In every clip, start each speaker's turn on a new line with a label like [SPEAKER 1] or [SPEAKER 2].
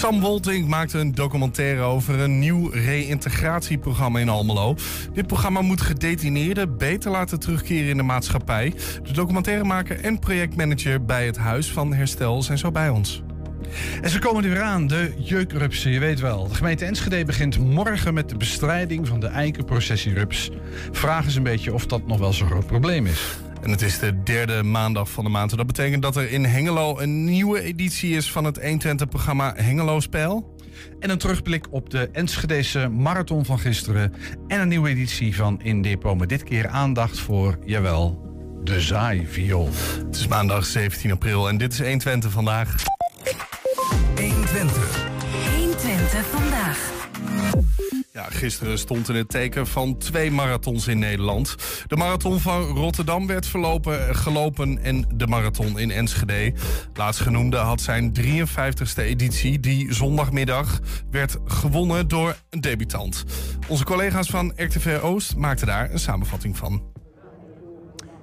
[SPEAKER 1] Sam Wolting maakte een documentaire over een nieuw reïntegratieprogramma in Almelo. Dit programma moet gedetineerden beter laten terugkeren in de maatschappij. De documentairemaker en projectmanager bij het Huis van Herstel zijn zo bij ons.
[SPEAKER 2] En ze komen er weer aan, de jeukrupsen, je weet wel. De gemeente Enschede begint morgen met de bestrijding van de eikenprocessierups. Vraag eens een beetje of dat nog wel zo'n groot probleem is.
[SPEAKER 1] En het is de derde maandag van de maand. Dat betekent dat er in Hengelo een nieuwe editie is van het 120-programma Hengelo Spel.
[SPEAKER 2] En een terugblik op de Enschedese marathon van gisteren. En een nieuwe editie van In Depot. Met dit keer aandacht voor, jawel, de zaaiviool.
[SPEAKER 1] Het is maandag 17 april en dit is 120 vandaag. Ja, gisteren stond in het teken van twee marathons in Nederland. De marathon van Rotterdam werd verlopen, gelopen en de marathon in Enschede. Laatstgenoemde had zijn 53ste editie, die zondagmiddag werd gewonnen door een debutant. Onze collega's van RTV Oost maakten daar een samenvatting van.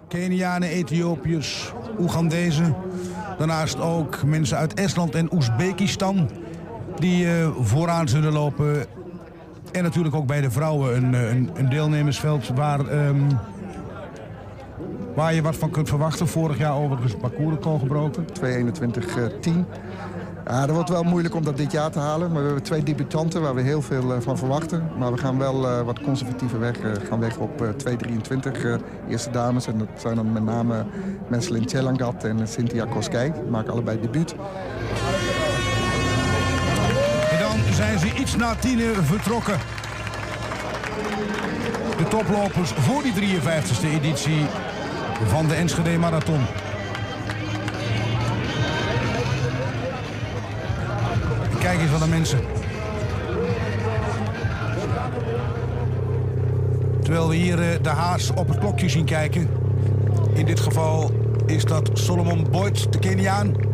[SPEAKER 3] Kenianen, Ethiopiërs, Oegandezen. Daarnaast ook mensen uit Estland en Oezbekistan die eh, vooraan zullen lopen. En natuurlijk ook bij de vrouwen een, eh, een, een deelnemersveld waar, ehm, waar je wat van kunt verwachten. Vorig jaar overigens het parcours gebroken.
[SPEAKER 4] 2.21.10. Ja, dat wordt wel moeilijk om dat dit jaar te halen. Maar we hebben twee debutanten waar we heel veel eh, van verwachten. Maar we gaan wel uh, wat conservatiever weg. Uh, gaan weg op uh, 2.23 eerste dames. En dat zijn dan met name Menselin Tjelangat en Cynthia Koskei. Die maken allebei debuut.
[SPEAKER 3] Zijn ze iets na tienen vertrokken. De toplopers voor die 53e editie van de Enschede Marathon. Kijk eens van de mensen. Terwijl we hier eh, de haas op het klokje zien kijken. In dit geval is dat Solomon Boyd, de Keniaan.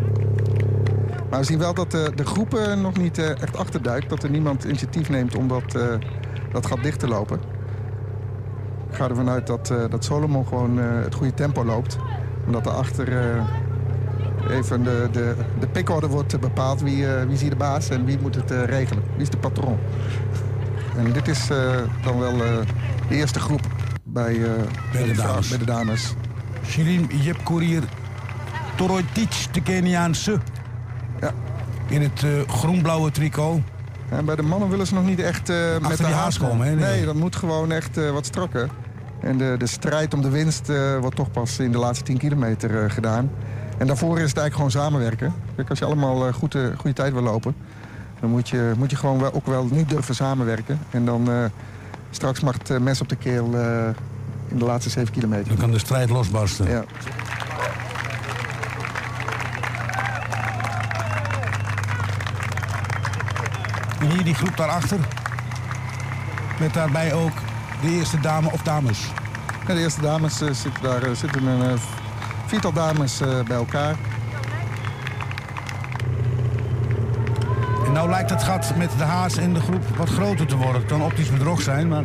[SPEAKER 4] Maar we zien wel dat de, de groep uh, nog niet uh, echt achterduikt. Dat er niemand initiatief neemt om dat, dat gat dicht te lopen. Ik ga ervan uit dat, dat Solomon gewoon het goede tempo loopt. Omdat er achter even de, de, de pickorde wordt bepaald. Wie, wie is hier de baas en wie moet het regelen? Wie is de patron? En dit is dan wel de eerste groep bij,
[SPEAKER 3] bij, de, dames.
[SPEAKER 4] bij de dames.
[SPEAKER 3] Shirin Jepkourier Toroitic, de Keniaanse. In het groen-blauwe tricot.
[SPEAKER 4] En bij de mannen willen ze nog niet echt met de
[SPEAKER 3] haas komen. Hè? Nee.
[SPEAKER 4] dat moet gewoon echt wat strakker. En de, de strijd om de winst wordt toch pas in de laatste 10 kilometer gedaan. En daarvoor is het eigenlijk gewoon samenwerken. Kijk, als je allemaal goede, goede tijd wil lopen... dan moet je, moet je gewoon wel, ook wel nu durven samenwerken. En dan uh, straks mag het mes op de keel in de laatste 7 kilometer.
[SPEAKER 3] Dan kan de strijd losbarsten.
[SPEAKER 4] Ja.
[SPEAKER 3] En hier die groep daarachter. Met daarbij ook de eerste dame of dames.
[SPEAKER 4] Ja, de eerste dames zitten daar zitten een viertal dames bij elkaar.
[SPEAKER 3] En nou lijkt het gat met de haas en de groep wat groter te worden. Het kan optisch bedrog zijn, maar...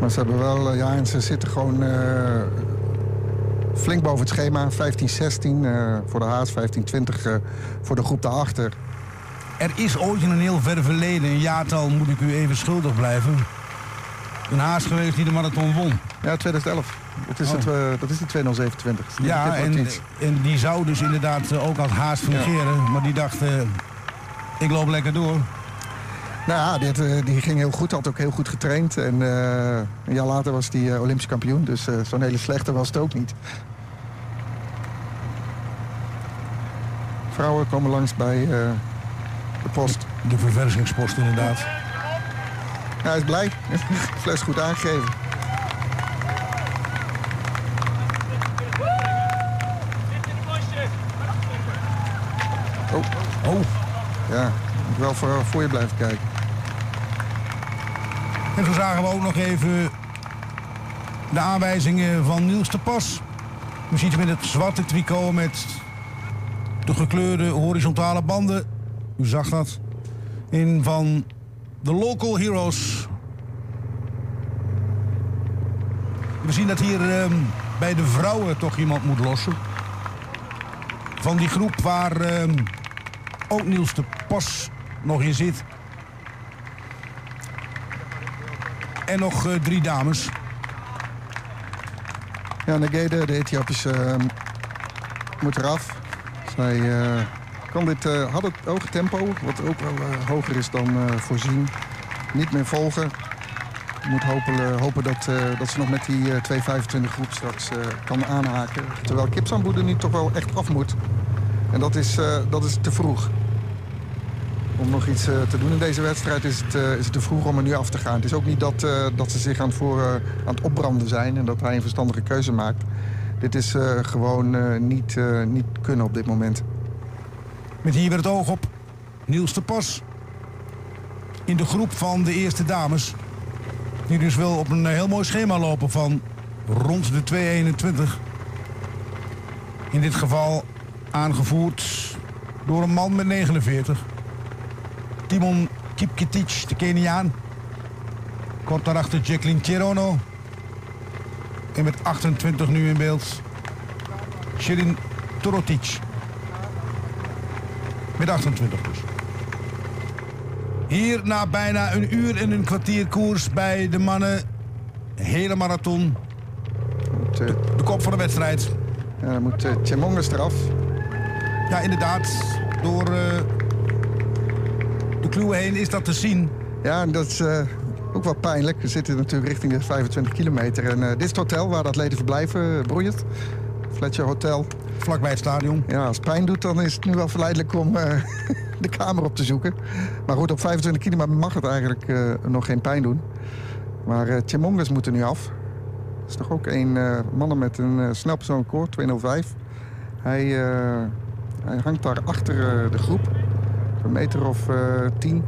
[SPEAKER 4] Maar ze hebben wel, ja, en ze zitten gewoon flink boven het schema. 15-16 voor de haas, 15-20 voor de groep daarachter.
[SPEAKER 3] Er is ooit in een heel ver verleden, een jaartal moet ik u even schuldig blijven... een haas geweest die de marathon won.
[SPEAKER 4] Ja, 2011. Dat is,
[SPEAKER 3] Oh.
[SPEAKER 4] het, uh, dat is die 2027.
[SPEAKER 3] Ja, en, en die zou dus inderdaad uh, ook als haas fungeren. Maar die dacht, uh, ik loop lekker door.
[SPEAKER 4] Nou ja, dit, die ging heel goed. Had ook heel goed getraind. En uh, een jaar later was hij Olympisch kampioen. Dus uh, zo'n hele slechte was het ook niet. Vrouwen komen langs bij de post.
[SPEAKER 3] De verversingspost inderdaad.
[SPEAKER 4] Ja, hij is blij. Fles goed aangegeven. Oh.
[SPEAKER 3] Oh.
[SPEAKER 4] Ja, moet wel voor, voor je blijven kijken.
[SPEAKER 3] En zo zagen we ook nog even de aanwijzingen van Niels de Pas. Hem in het zwarte tricot met de gekleurde horizontale banden. U zag dat. In van de Local Heroes. We zien dat hier eh, bij de vrouwen toch iemand moet lossen. Van die groep waar eh, ook Niels de Pas nog in zit. En nog eh, drie dames.
[SPEAKER 4] Ja, Negede, de Ethiopische, eh, moet eraf. Zij eh, kan dit, eh, had het hoge tempo, wat ook wel eh, hoger is dan eh, voorzien, niet meer volgen. Moet hopen, hopen dat, dat ze nog met die eh, 225 groep straks kan aanhaken. Terwijl Kipsambo er nu toch wel echt af moet. En dat is, dat is te vroeg. Om nog iets te doen in deze wedstrijd is het, is het te vroeg om er nu af te gaan. Het is ook niet dat, dat ze zich aan het, voor, aan het opbranden zijn en dat hij een verstandige keuze maakt. Dit is gewoon niet, niet kunnen op dit moment.
[SPEAKER 3] Met hier weer het oog op Niels de Pas. In de groep van de eerste dames. Die dus wel op een heel mooi schema lopen van rond de 221. In dit geval aangevoerd door een man met 49. Timon Kipkitic, de Keniaan. Kort daarachter Jacqueline Cherono. En met 28 nu in beeld. Shirin Torotic. Met 28 dus. Hier na bijna een uur en een kwartier koers bij de mannen. Hele marathon.
[SPEAKER 4] Moet, eh,
[SPEAKER 3] De kop van de wedstrijd.
[SPEAKER 4] ja, dan moet uh, Tjemonges eraf.
[SPEAKER 3] Ja, inderdaad. Door eh, de kluwen heen is dat te zien.
[SPEAKER 4] Ja, en dat is eh, ook wel pijnlijk. We zitten natuurlijk richting de 25 kilometer. En eh, dit is het hotel waar de atleten verblijven, Broeiert. Fletcher Hotel.
[SPEAKER 3] Vlakbij het stadion.
[SPEAKER 4] Ja, als het pijn doet, dan is het nu wel verleidelijk om eh, de kamer op te zoeken. Maar goed, op 25 kilometer mag het eigenlijk eh, nog geen pijn doen. Maar uh, Tjemonges moet er nu af. Dat is toch ook een uh, mannen met een snel persoonlijk koord, 205. Hij, hij hangt daar achter de groep. Een meter of tien.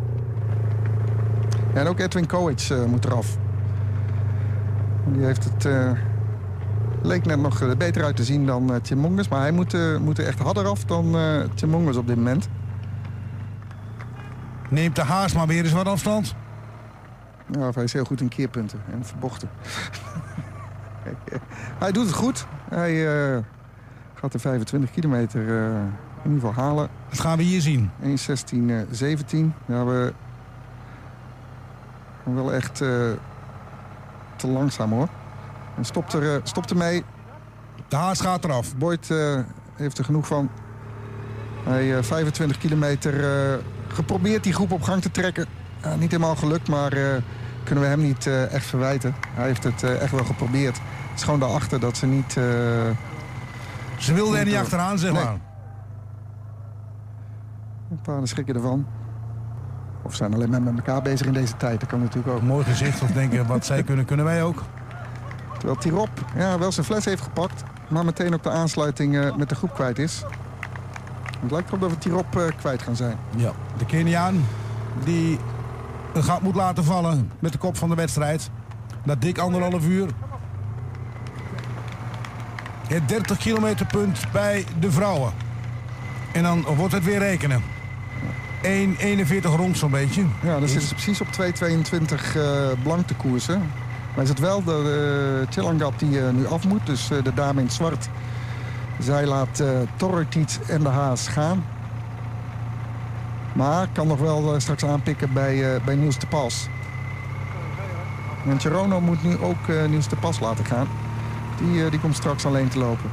[SPEAKER 4] Ja, en ook Edwin uh, moet eraf. Die heeft het... Leek net nog beter uit te zien dan uh, Tjemonges. Maar hij moet, uh, moet er echt harder af dan uh, Tjemonges op dit moment.
[SPEAKER 3] Neemt de Haas maar weer eens wat afstand.
[SPEAKER 4] Ja, hij is heel goed in keerpunten en verbochten. hij doet het goed. Hij gaat de 25 kilometer in ieder geval halen.
[SPEAKER 3] Dat gaan we hier zien.
[SPEAKER 4] 1.16.17. Uh, ja, we wel echt uh, te langzaam hoor. En stopt, er, uh, stopt ermee.
[SPEAKER 3] De haas gaat eraf.
[SPEAKER 4] Boyd uh, heeft er genoeg van. Hij 25 kilometer geprobeerd die groep op gang te trekken. niet helemaal gelukt, maar kunnen we hem niet echt verwijten. Hij heeft het echt wel geprobeerd. Het is gewoon daarachter dat ze niet...
[SPEAKER 3] ze wilden er niet achteraan, zeg nee. maar.
[SPEAKER 4] Een paar schrikken ervan. Of zijn alleen maar met elkaar bezig in deze tijd. Dat kan natuurlijk ook.
[SPEAKER 3] Mooi gezicht of denken wat zij kunnen, kunnen wij ook.
[SPEAKER 4] Terwijl Tirop ja, wel zijn fles heeft gepakt. Maar meteen ook de aansluiting uh, met de groep kwijt is. Het lijkt erop dat we Tirop uh, kwijt gaan zijn.
[SPEAKER 3] Ja, de Keniaan die een gat moet laten vallen met de kop van de wedstrijd. Na dik anderhalf uur. Het 30 kilometer punt bij de vrouwen. En dan wordt het weer rekenen. 1,41 rond zo'n beetje.
[SPEAKER 4] Ja, dan zitten ze precies op 2,22 uh, blank te koersen. Maar is het wel de uh, die uh, nu af moet. Dus uh, de dame in het zwart. Zij laat uh, en de Haas gaan. Maar kan nog wel straks aanpikken bij, bij Niels de Pas. En Gerono moet nu ook Niels de Pas laten gaan. Die, die komt straks alleen te lopen.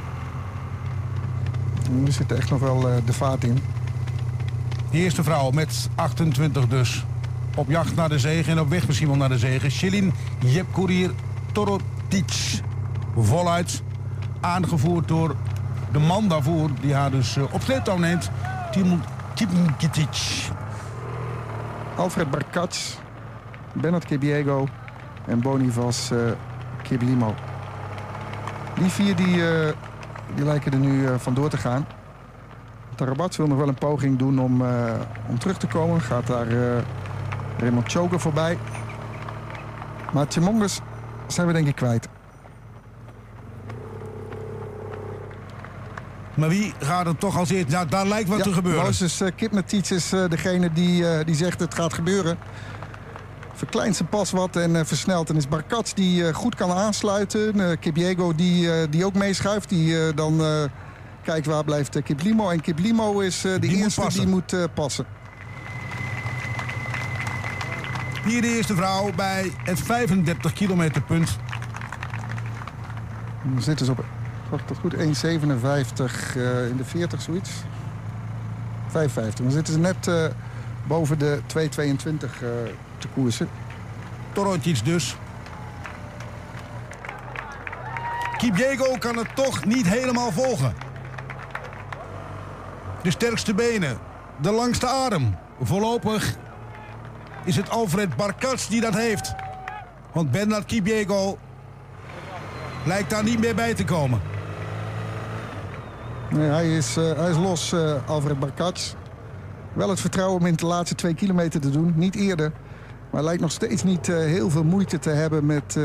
[SPEAKER 4] En er zit echt nog wel de vaart in.
[SPEAKER 3] De eerste vrouw met 28 dus. Op jacht naar de zege en op weg misschien wel naar de zege. Shelin Jepkourier Torotic. Voluit. Aangevoerd door de man daarvoor. Die haar dus uh, op sleeptouw neemt. Timon Kipkitic.
[SPEAKER 4] Alfred Barkac. Bernard Kebiego. En Bonivas uh, Kiblimo. Die vier die, uh, die lijken er nu vandoor te gaan. Tarabat wil nog wel een poging doen om, om terug te komen. Gaat daar Raymond Choker voorbij. Maar Tjemonges zijn we denk ik kwijt.
[SPEAKER 3] Maar wie gaat er toch als eerst? Ja, daar lijkt wat
[SPEAKER 4] ja,
[SPEAKER 3] te gebeuren.
[SPEAKER 4] Moses uh, Kipmetic is uh, degene die, uh, die zegt het gaat gebeuren. Verkleint zijn pas wat en versnelt. En is Barkats die goed kan aansluiten. Kipiego die, die ook meeschuift. Die dan kijkt waar blijft Kiplimo. En Kiplimo is de
[SPEAKER 3] die
[SPEAKER 4] eerste
[SPEAKER 3] moet
[SPEAKER 4] die moet passen.
[SPEAKER 3] Hier de eerste vrouw bij het 35 kilometer punt.
[SPEAKER 4] Dan zitten ze op, dat goed, 1,57 eh, in de 40, zoiets. 55. Dan zitten ze net eh, boven de 2,22 eh, te koersen.
[SPEAKER 3] Torotic dus. Kipjego kan het toch niet helemaal volgen. De sterkste benen, de langste adem. Voorlopig is het Alfred Barkas die dat heeft. Want Bernard Kipjego lijkt daar niet meer bij te komen.
[SPEAKER 4] Nee, hij, is, uh, hij is los, uh, Alfred Barkats. Wel het vertrouwen om in de laatste twee kilometer te doen. Niet eerder. Maar lijkt nog steeds niet uh, heel veel moeite te hebben met,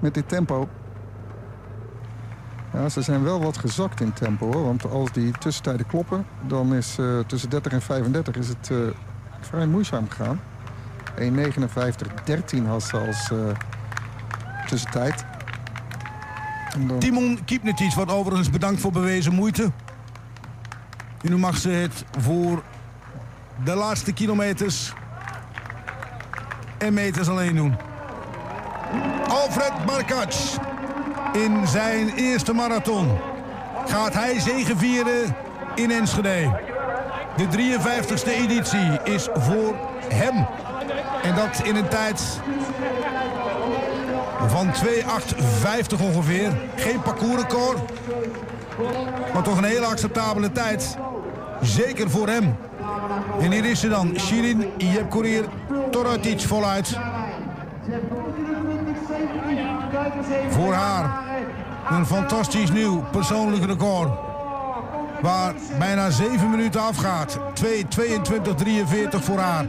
[SPEAKER 4] met dit tempo. Ja, ze zijn wel wat gezakt in tempo. Hoor. Want als die tussentijden kloppen... dan is tussen 30 en 35 is het vrij moeizaam gegaan. 1.59.13 had ze als tussentijd.
[SPEAKER 3] Dan... Timon Kipnetic wordt overigens bedankt voor bewezen moeite. En nu mag ze het voor de laatste kilometers en meters alleen doen. Alfred Barkac in zijn eerste marathon gaat hij zegevieren in Enschede. De 53ste editie is voor hem. En dat in een tijd van 2,850 ongeveer. Geen parcoursrecord. Maar toch een hele acceptabele tijd. Zeker voor hem. En hier is ze dan. Shirin Jepkorir Torotic voluit. Voor haar een fantastisch nieuw persoonlijk record. Waar bijna 7 minuten afgaat. 2.22.43 voor haar.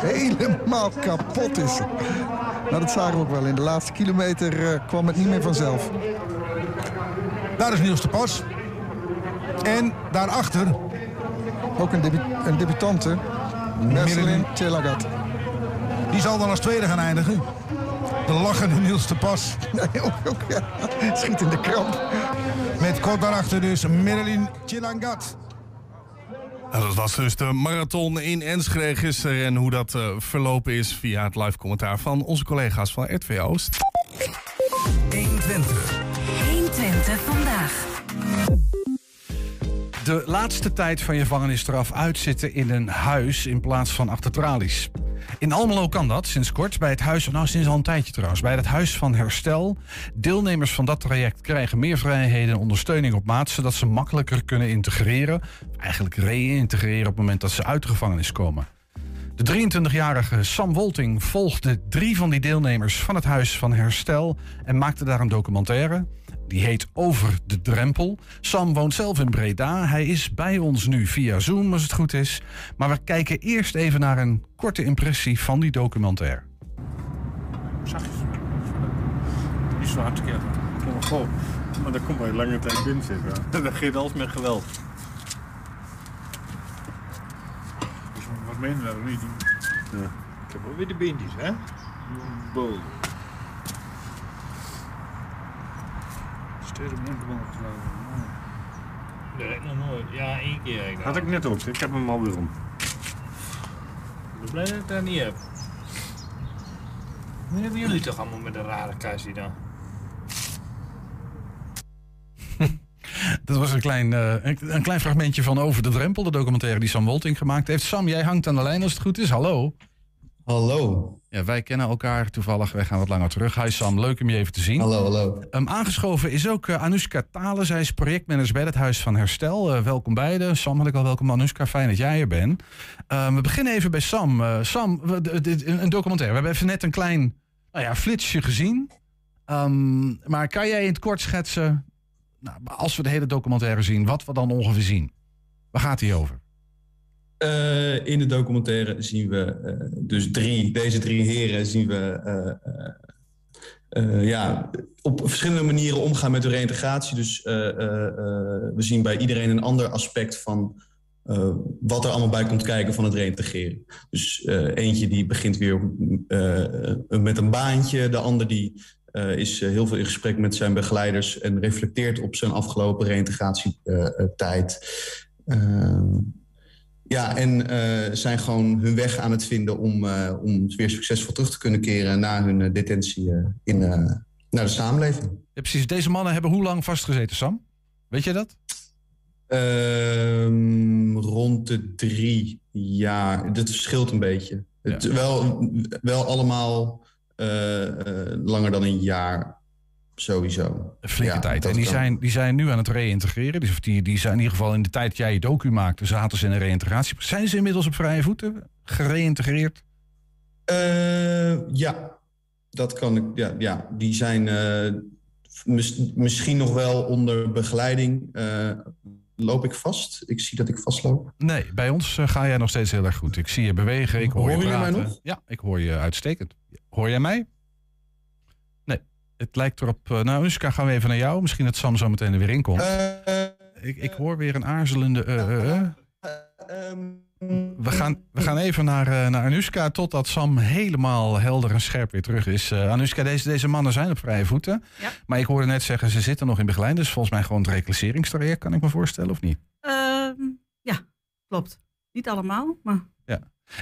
[SPEAKER 4] Helemaal kapot is. Nou, dat zagen we ook wel. In de laatste kilometer uh, kwam het niet meer vanzelf.
[SPEAKER 3] Daar is Niels de Pas. En daarachter...
[SPEAKER 4] Ook een, debu een debutante. Merceline Chelagat.
[SPEAKER 3] Die zal dan als tweede gaan eindigen. De lachende Niels de Pas.
[SPEAKER 4] Nee, ook, ook, ja. Schiet in de kramp.
[SPEAKER 3] Met kort daarachter dus Marilyn Chilangat.
[SPEAKER 1] Dat was dus de marathon in Enschede gisteren. En hoe dat uh, verlopen is via het live commentaar van onze collega's van RTV Oost.
[SPEAKER 5] 120. 120 vandaag.
[SPEAKER 2] De laatste tijd van je gevangenisstraf uitzitten in een huis in plaats van achter tralies. In Almelo kan dat sinds kort bij het huis, nou sinds al een tijdje trouwens, bij het Huis van Herstel. Deelnemers van dat traject krijgen meer vrijheden en ondersteuning op maat, zodat ze makkelijker kunnen integreren, eigenlijk reïntegreren op het moment dat ze uit de gevangenis komen. De 23-jarige Sam Wolting volgde drie van die deelnemers van het Huis van Herstel en maakte daar een documentaire. Die heet Over de Drempel. Sam woont zelf in Breda. Hij is bij ons nu via Zoom, als het goed is. Maar we kijken eerst even naar een korte impressie van die documentaire.
[SPEAKER 6] Zachtjes. Die is zo hartstikke erg. Maar dan komt bij lange tijd binnen zitten. Dat geeft alles met geweld. Dus wat je dat niet? Ja. Ik heb ook weer de bindjes, hè? Boom. tweede moment Nee, nog nooit. Ja, één keer eigenlijk. Had ik net ook. Ik heb hem alweer om. Ik ben blij dat ik dat niet heb. Nu hebben jullie toch allemaal met een rare kassie dan?
[SPEAKER 2] Dat was een klein, uh, een klein fragmentje van Over de Drempel, de documentaire die Sam Wolting gemaakt heeft. Sam, jij hangt aan de lijn als het goed is. Hallo.
[SPEAKER 7] Hallo.
[SPEAKER 2] Ja, wij kennen elkaar toevallig. Wij gaan wat langer terug. Hi Sam, leuk om je even te zien.
[SPEAKER 7] Hallo, hallo.
[SPEAKER 2] Um, aangeschoven is ook uh, Anushka Thalen. Zij is projectmanager bij het Huis van Herstel. Uh, welkom beiden. Sam had ik al welkom. Anushka, fijn dat jij er bent. Um, we beginnen even bij Sam. Uh, Sam, een documentaire. We hebben even net een klein nou ja, flitsje gezien. Um, maar kan jij in het kort schetsen, nou, als we de hele documentaire zien, wat we dan ongeveer zien? Waar gaat hij over?
[SPEAKER 7] Uh, in de documentaire zien we uh, dus drie, deze drie heren zien we uh, ja, op verschillende manieren omgaan met de reïntegratie. Dus we zien bij iedereen een ander aspect van wat er allemaal bij komt kijken van het reïntegreren. Dus eentje die begint weer met een baantje, de ander die is heel veel in gesprek met zijn begeleiders en reflecteert op zijn afgelopen reïntegratietijd. Ja, en eh, zijn gewoon hun weg aan het vinden om, eh, om weer succesvol terug te kunnen keren na hun eh, detentie in, naar de samenleving.
[SPEAKER 2] Ja, precies. Deze mannen hebben hoe lang vastgezeten, Sam? Weet je dat?
[SPEAKER 7] Ehm, rond de drie jaar. Dat verschilt een beetje. Het, wel, wel allemaal langer dan een jaar, sowieso.
[SPEAKER 2] Een flinke
[SPEAKER 7] Ja,
[SPEAKER 2] tijd. En die
[SPEAKER 7] kan.
[SPEAKER 2] zijn, die zijn nu aan het reïntegreren. Dus die, die zijn in ieder geval in de tijd dat jij je docu maakte, zaten ze in een reïntegratie. Zijn ze inmiddels op vrije voeten gereïntegreerd?
[SPEAKER 7] Eh, ja, dat kan ik. Ja, ja die zijn eh, mis- misschien nog wel onder begeleiding. Eh, loop ik vast? Ik zie dat ik vastloop.
[SPEAKER 2] Nee, bij ons ga jij nog steeds heel erg goed. Ik zie je bewegen, ik hoor je
[SPEAKER 7] Horen jullie mij nog?
[SPEAKER 2] Ja, ik hoor je uitstekend. Hoor jij mij? Het lijkt erop... eh, nou, Uska, gaan we even naar jou. Misschien dat Sam zo meteen er weer in komt.
[SPEAKER 7] Eh,
[SPEAKER 2] ik, ik hoor weer een aarzelende... eh, eh, eh.
[SPEAKER 7] ehm,
[SPEAKER 2] We gaan, we gaan even naar, eh, naar Anushka totdat Sam helemaal helder en scherp weer terug is. Eh Anushka, deze, deze mannen zijn op vrije voeten.
[SPEAKER 8] Ja.
[SPEAKER 2] Maar ik hoorde net zeggen, ze zitten nog in begeleiding. Dus volgens mij gewoon het reclasseringstraject, kan ik me voorstellen, of niet?
[SPEAKER 8] Ehm, ja, klopt. Niet allemaal, maar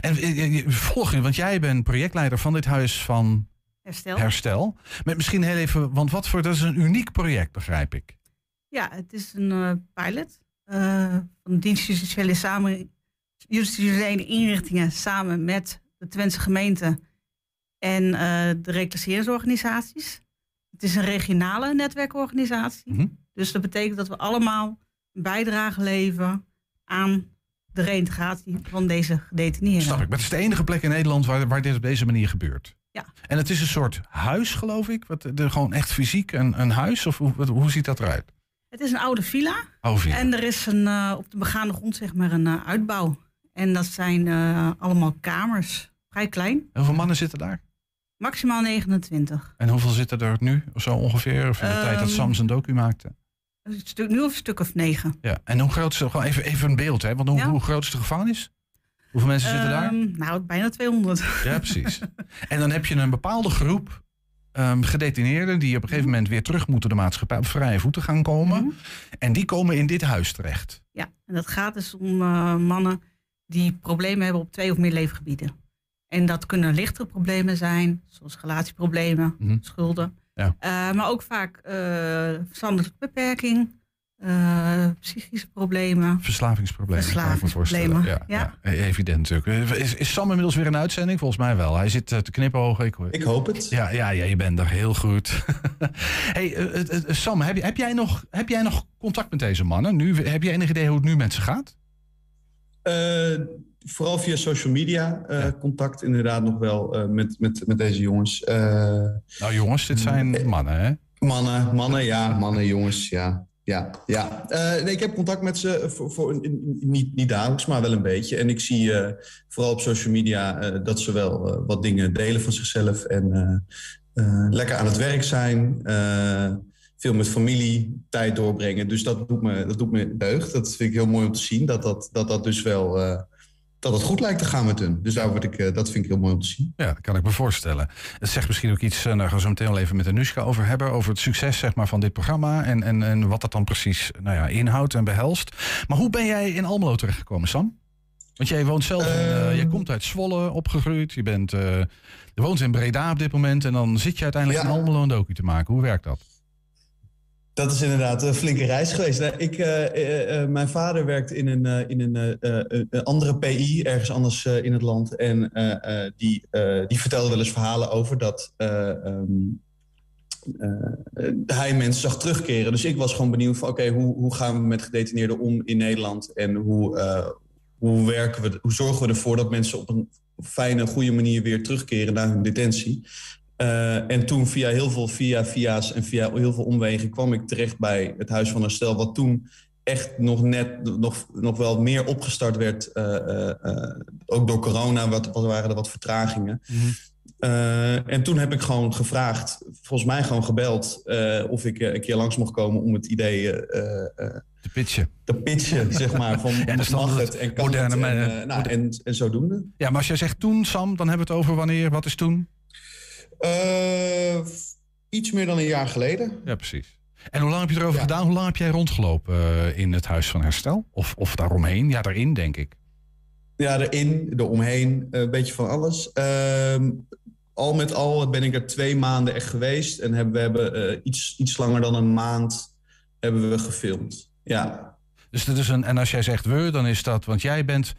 [SPEAKER 2] En eh, eh, eh, volg je, want jij bent projectleider van dit huis van
[SPEAKER 8] herstel.
[SPEAKER 2] herstel. Met misschien heel even, want wat voor, dat is een uniek project, begrijp ik.
[SPEAKER 8] Ja, het is een eh, pilot eh, van dienstjudiciële samen, justitiële inrichtingen samen met de Twentse gemeente en eh, de reclasseringsorganisaties. Het is een regionale netwerkorganisatie.
[SPEAKER 2] Mhm.
[SPEAKER 8] Dus dat betekent dat we allemaal een bijdrage leveren aan de reïntegratie van deze gedetineerden.
[SPEAKER 2] Snap ik. Maar het is de enige plek in Nederland waar, waar dit op deze manier gebeurt.
[SPEAKER 8] Ja.
[SPEAKER 2] En het is een soort huis, geloof ik. Wat, gewoon echt fysiek een, een huis? Of hoe, wat- hoe ziet dat eruit?
[SPEAKER 8] Het is een oude villa.
[SPEAKER 2] Oh, via.
[SPEAKER 8] En er is een, eh, op de begaande grond zeg maar een eh, uitbouw. En dat zijn eh, allemaal kamers. Vrij klein.
[SPEAKER 2] Hoeveel mannen zitten daar?
[SPEAKER 8] Maximaal 29.
[SPEAKER 2] En hoeveel zitten er nu, of zo ongeveer? Of in de tijd dat
[SPEAKER 8] Ehm,
[SPEAKER 2] Sam zijn docu maakte?
[SPEAKER 8] Een stuk, nu of een stuk of negen.
[SPEAKER 2] Ja. En hoe groot is het? Gewoon even, even een beeld, hè? Want hoe,
[SPEAKER 8] Ja.
[SPEAKER 2] hoe groot is de gevangenis? Hoeveel mensen zitten daar?
[SPEAKER 8] Ehm, Nou, bijna 200.
[SPEAKER 2] Ja, precies. en dan heb je een bepaalde groep ehm, gedetineerden... die op een gegeven moment weer terug moeten de maatschappij... op vrije voeten gaan komen.
[SPEAKER 8] Mhm.
[SPEAKER 2] En die komen in dit huis terecht.
[SPEAKER 8] Ja, en dat gaat dus om eh, mannen die problemen hebben op twee of meer leefgebieden. En dat kunnen lichtere problemen zijn, zoals relatieproblemen,
[SPEAKER 2] Mhm.
[SPEAKER 8] schulden.
[SPEAKER 2] Ja.
[SPEAKER 8] Eh, maar ook vaak eh verstandelijke beperking, eh, psychische problemen.
[SPEAKER 2] Verslavingsproblemen, kan ik me voorstellen. Ja,
[SPEAKER 8] Verslavingsproblemen,
[SPEAKER 2] ja. evident natuurlijk. Is, is Sam inmiddels weer in uitzending? Volgens mij wel. Hij zit eh, te knipogen. Ik, hoor-
[SPEAKER 7] Ik hoop het.
[SPEAKER 2] Ja, ja, ja, je bent er heel goed. hey, eh, eh, eh, Sam, heb, jij nog, heb jij nog contact met deze mannen? Nu, heb je enig idee hoe het nu met ze gaat?
[SPEAKER 7] Eh, vooral via social media eh,
[SPEAKER 2] Ja.
[SPEAKER 7] contact inderdaad nog wel eh, met, met, met deze jongens. Eh,
[SPEAKER 2] Nou jongens, dit zijn mannen, hè?
[SPEAKER 7] mannen, mannen, ja, mannen, jongens, ja. Ja, ja. Eh, nee, ik heb contact met ze voor, voor, niet, niet dagelijks, maar wel een beetje. En ik zie eh, vooral op social media eh, dat ze wel eh, wat dingen delen van zichzelf. En eh, eh, lekker aan het werk zijn. eh, veel met familie tijd doorbrengen. Dus dat doet me, dat doet me deugd. Dat vind ik heel mooi om te zien. Dat dat, dat, dat dus wel... dat het goed lijkt te gaan met hun. Dus daar word ik, eh, dat vind ik heel mooi om te zien.
[SPEAKER 2] Ja, dat kan ik me voorstellen. Het zegt misschien ook iets, eh, daar gaan we zo meteen wel even met Anushka over hebben. Over het succes zeg maar, van dit programma en, en, en wat dat dan precies nou ja, inhoudt en behelst. Maar hoe ben jij in Almelo terechtgekomen, Sam? Want jij woont zelf, in, eh,
[SPEAKER 7] Ehm.
[SPEAKER 2] jij komt uit Zwolle opgegroeid. Je, bent, je woont in Breda op dit moment. En dan zit je uiteindelijk
[SPEAKER 7] Ja.
[SPEAKER 2] in Almelo een docu te maken. Hoe werkt dat?
[SPEAKER 7] Dat is inderdaad een flinke reis geweest. Nou, Ik, eh, eh, eh, mijn vader werkt in een, in een, andere PI, ergens anders in het land. En die, die vertelde wel eens verhalen over dat eh, ehm, eh, hij mensen zag terugkeren. Dus ik was gewoon benieuwd van oké, hoe, hoe gaan we met gedetineerden om in Nederland? En hoe, hoe, werken we, hoe zorgen we ervoor dat mensen op een fijne, goede manier weer terugkeren naar hun detentie? Eh, en toen via heel veel via via's en via heel veel omwegen kwam ik terecht bij het Huis van Herstel, wat toen echt nog net nog, nog wel meer opgestart werd. eh, eh, ook door corona wat, wat waren er wat vertragingen. Eh, en toen heb ik gewoon gevraagd, volgens mij gewoon gebeld, of ik een keer langs mocht komen om het idee
[SPEAKER 2] De pitje.
[SPEAKER 7] te pitchen, zeg maar. Van
[SPEAKER 2] dan
[SPEAKER 7] mag
[SPEAKER 2] het
[SPEAKER 7] en kan
[SPEAKER 2] moderne
[SPEAKER 7] het en, nou, en, en zodoende.
[SPEAKER 2] Ja, maar als jij zegt toen, Sam, dan hebben we het over wanneer. Wat is toen?
[SPEAKER 7] Eh, iets meer dan een jaar geleden.
[SPEAKER 2] Ja, precies. En hoe lang heb je erover
[SPEAKER 7] Ja.
[SPEAKER 2] gedaan? Hoe lang heb jij rondgelopen eh, in het Huis van Herstel? Of, of daaromheen? Ja, daarin, denk ik.
[SPEAKER 7] Ja, erin, eromheen, een beetje van alles. Ehm, al met al ben ik er twee maanden echt geweest. En hebben, we hebben uh, iets, iets langer dan een maand hebben we gefilmd. Ja,
[SPEAKER 2] dus dat is een, en als jij zegt we, dan is dat, want jij bent.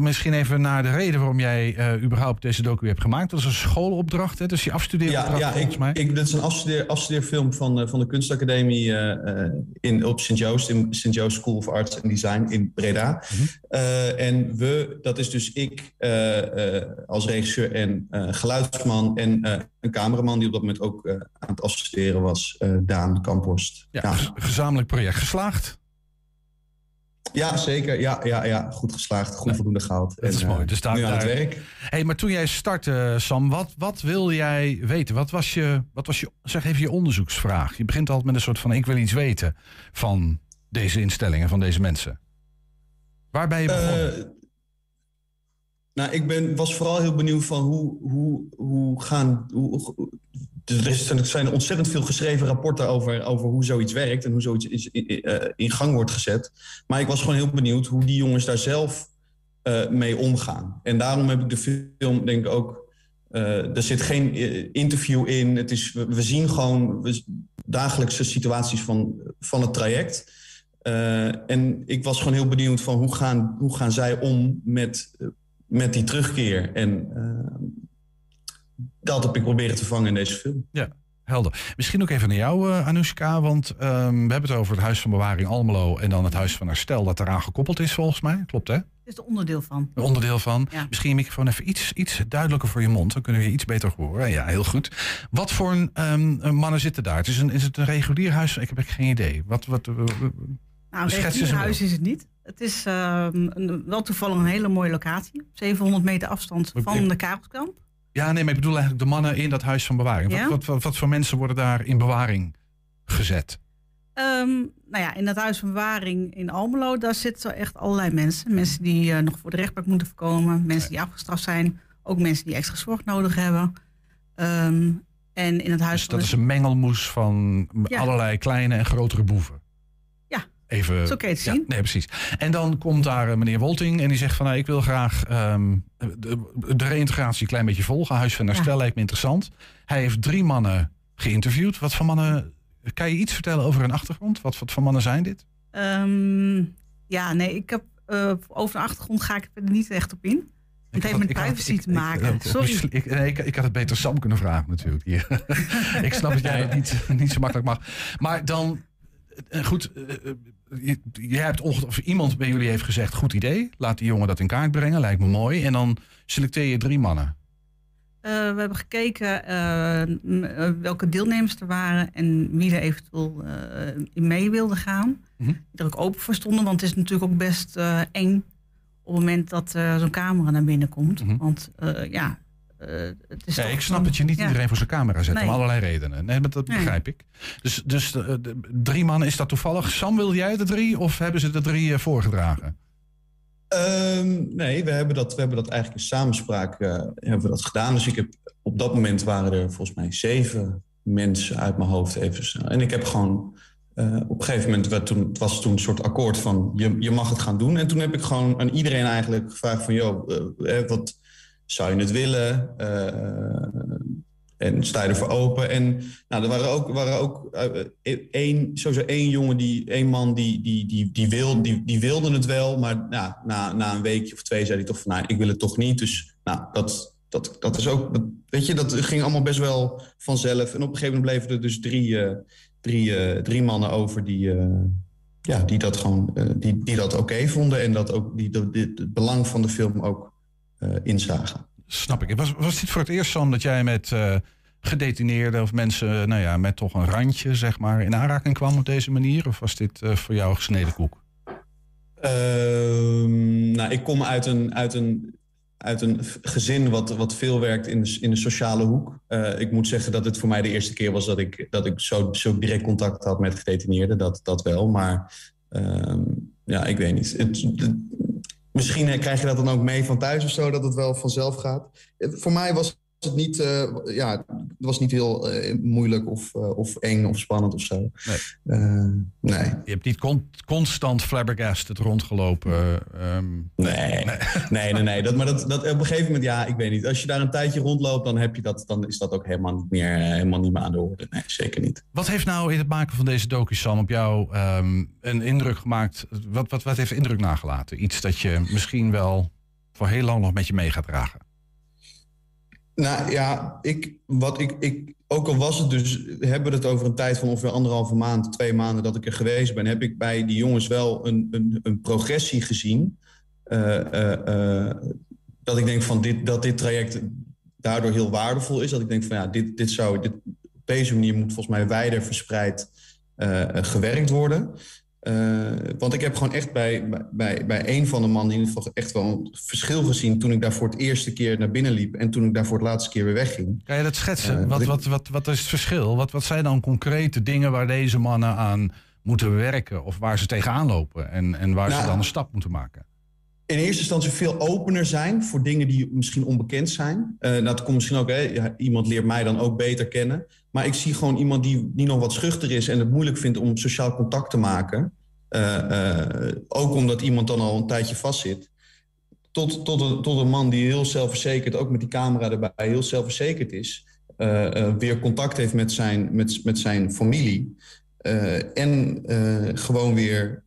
[SPEAKER 2] Misschien even naar de reden waarom jij uh, überhaupt deze docu hebt gemaakt. Dat is een schoolopdracht, hè? dus je afstudeeropdracht
[SPEAKER 7] ja, ja,
[SPEAKER 2] volgens
[SPEAKER 7] ik,
[SPEAKER 2] mij.
[SPEAKER 7] Ik, dat is een afstudeer, afstudeerfilm van, uh, van de kunstacademie uh, in, op Sint-Joost, in Sint-Joost School of Arts and Design in Breda. Mm -hmm. en we, dat is dus ik als regisseur en geluidsman en een cameraman die op dat moment ook aan het afstuderen was, Daan Kamphorst.
[SPEAKER 2] Ja, ja. gezamenlijk project geslaagd.
[SPEAKER 7] Ja, zeker. Ja, ja, ja. goed geslaagd, goed voldoende gehaald.
[SPEAKER 2] Dat is mooi. Dus daar,
[SPEAKER 7] nu aan het werk.
[SPEAKER 2] Hey, maar toen jij startte, Sam, wat, wat wil jij weten? Wat was, je, wat was je, zeg even je onderzoeksvraag? Je begint altijd met een soort van, ik wil iets weten van deze instellingen, van deze mensen. Waar ben je begonnen?
[SPEAKER 7] Uh, nou, ik ben, was vooral heel benieuwd van hoe, hoe, hoe gaan... Hoe, er zijn ontzettend veel geschreven rapporten over, over hoe zoiets werkt en hoe zoiets is, in, gang wordt gezet. Maar ik was gewoon heel benieuwd hoe die jongens daar zelf uh, mee omgaan. En daarom heb ik de film, denk ik ook. Uh, er zit geen interview in. Het is, we, zien gewoon dagelijkse situaties van, van het traject. En ik was gewoon heel benieuwd van hoe gaan, hoe gaan zij om met, met die terugkeer. En dat heb ik proberen te vangen in deze film.
[SPEAKER 2] Ja, helder. Misschien ook even naar jou, uh, Anoushka. Want um, we hebben het over het Huis van Bewaring Almelo... en dan het Huis van Herstel dat eraan gekoppeld is, volgens mij. Klopt, hè?
[SPEAKER 8] Het is er onderdeel van.
[SPEAKER 2] Een onderdeel van. Ja. Misschien je microfoon even iets, iets duidelijker voor je mond. Dan kunnen we je iets beter horen. Ja, heel goed. Wat voor een, um, mannen zitten daar? Het is, een, is het een regulier huis? Ik heb geen idee. Wat, wat, uh,
[SPEAKER 8] nou, een regulier huis is het niet. Het is uh, een, wel toevallig een hele mooie locatie. 700 meter afstand van de Karelskamp.
[SPEAKER 2] Ja, nee, maar ik bedoel eigenlijk de mannen in dat huis van bewaring. Ja? Wat, wat, wat, wat, voor mensen worden daar in bewaring gezet?
[SPEAKER 8] Um, nou ja, in dat huis van bewaring in Almelo, daar zitten echt allerlei mensen. Mensen die uh, nog voor de rechtbank moeten voorkomen, mensen die afgestraft zijn, ook mensen die extra zorg nodig hebben. Um, en in het huis
[SPEAKER 2] dus dat is een mengelmoes van ja. allerlei kleine en grotere boeven. Even,
[SPEAKER 8] zo je het zien.
[SPEAKER 2] Ja, nee, precies. En dan komt daar uh, meneer Wolting en die zegt van... Nou, ik wil graag um, de, de reïntegratie een klein beetje volgen. Huis van Herstel ja. lijkt me interessant. Hij heeft drie mannen geïnterviewd. Wat voor mannen... Kan je iets vertellen over hun achtergrond? Wat, wat voor mannen zijn dit?
[SPEAKER 8] Um, ja, nee, ik heb... Uh, over de achtergrond ga ik er niet echt op in. Het heeft met privacy
[SPEAKER 2] ik,
[SPEAKER 8] te maken.
[SPEAKER 2] Ik,
[SPEAKER 8] Sorry.
[SPEAKER 2] Ik, nee, ik, ik, had het beter Sam kunnen vragen natuurlijk. Hier. ik snap dat jij dat niet, niet zo makkelijk mag. Maar dan... Goed, je, je hebt of iemand bij jullie heeft gezegd: goed idee, laat die jongen dat in kaart brengen, lijkt me mooi. En dan selecteer je drie mannen.
[SPEAKER 8] Uh, we hebben gekeken uh, welke deelnemers er waren en wie er eventueel uh, in mee wilde gaan. Mm -hmm. Die er ook open voor stonden, want het is natuurlijk ook best eng op het moment dat zo'n camera naar binnen komt. Mm -hmm. Want ja, uh, het is
[SPEAKER 2] ja, ik snap dat je niet ja. iedereen voor zijn camera zet, nee. om allerlei redenen. Nee, maar dat begrijp nee. ik. Dus, dus uh, de, drie mannen, is dat toevallig? Sam, wil jij de drie of hebben ze de drie uh, voorgedragen?
[SPEAKER 7] Um, nee, we hebben, dat, we hebben dat eigenlijk in samenspraak hebben we dat gedaan. Dus ik heb, op dat moment waren er volgens mij zeven mensen uit mijn hoofd even snel. En ik heb gewoon... op een gegeven moment werd toen, het was toen een soort akkoord van je, je mag het gaan doen. En toen heb ik gewoon aan iedereen eigenlijk gevraagd van... joh, wat, zou je het willen? Uh, en sta je ervoor open? En nou, er waren ook, waren ook uh, één, sowieso één jongen, die, één man die, die, die, die, wil, die, die wilde het wel. Maar nou, na, na een weekje of twee zei hij toch van, nou, ik wil het toch niet. Dus nou, dat, dat, dat is ook, weet je, dat ging allemaal best wel vanzelf. En op een gegeven moment bleven er dus drie, drie, drie mannen over die ja, die dat gewoon die, die dat oké vonden en dat ook die, die, het belang van de film ook inzagen.
[SPEAKER 2] Snap ik. Was, was dit voor het eerst, Sam, dat jij met uh, gedetineerden of mensen, nou ja, met toch een randje, zeg maar, in aanraking kwam op deze manier? Of was dit uh, voor jou gesneden koek?
[SPEAKER 7] Uh, nou, ik kom uit een, uit een, uit een gezin wat, wat veel werkt in de, in de sociale hoek. Uh, ik moet zeggen dat het voor mij de eerste keer was dat ik, dat ik zo, zo direct contact had met gedetineerden. Dat, dat wel, maar uh, ja, ik weet niet. Het, het, Misschien krijg je dat dan ook mee van thuis of zo, dat het wel vanzelf gaat. Voor mij was het niet, eh, ja, het was niet heel eh, moeilijk of, eh, of eng of spannend of zo.
[SPEAKER 2] Nee.
[SPEAKER 7] Nee.
[SPEAKER 2] Je hebt niet con- constant flabbergasted rondgelopen. ehm,
[SPEAKER 7] Nee, nee, nee, nee. Dat, maar dat, dat, op een gegeven moment, ja, ik weet niet. Als je daar een tijdje rondloopt, dan, heb je dat, dan is dat ook helemaal niet meer, helemaal niet meer aan de orde. Nee, zeker niet.
[SPEAKER 2] Wat heeft nou in het maken van deze docu, Sam, op jou ehm, een indruk gemaakt? Wat, wat, wat heeft indruk nagelaten? Iets dat je misschien wel voor heel lang nog met je mee gaat dragen.
[SPEAKER 7] Nou ja, ik, wat ik, ik, ook al was het dus, hebben we het over een tijd van ongeveer anderhalve maand, twee maanden dat ik er geweest ben, heb ik bij die jongens wel een, een, een progressie gezien. Eh, eh, eh, dat ik denk van dit, dat dit traject daardoor heel waardevol is. Dat ik denk van ja, dit, dit zou, dit, op deze manier moet volgens mij wijder verspreid gewerkt worden. Eh, want ik heb gewoon echt bij, bij- bij, een van de mannen in ieder geval echt wel een verschil gezien toen ik daar voor het eerste keer naar binnen liep en toen ik daar voor het laatste keer weer wegging.
[SPEAKER 2] Kan je dat schetsen?
[SPEAKER 7] Eh,
[SPEAKER 2] wat, wat, wat, wat is het verschil? Wat, wat zijn dan concrete dingen waar deze mannen aan moeten werken? Of waar ze tegenaan lopen en, en waar ze
[SPEAKER 7] Nou,
[SPEAKER 2] dan een stap moeten maken?
[SPEAKER 7] in eerste instantie veel opener zijn voor dingen die misschien onbekend zijn. Eh nou, dat komt misschien ook, hè, iemand leert mij dan ook beter kennen. Maar ik zie gewoon iemand die, die nog wat schuchter is en het moeilijk vindt om sociaal contact te maken. Eh, eh, ook omdat iemand dan al een tijdje vastzit. Tot, tot, een, tot een man die heel zelfverzekerd, ook met die camera erbij, heel zelfverzekerd is. eh, weer contact heeft met zijn, met, met zijn familie. en gewoon weer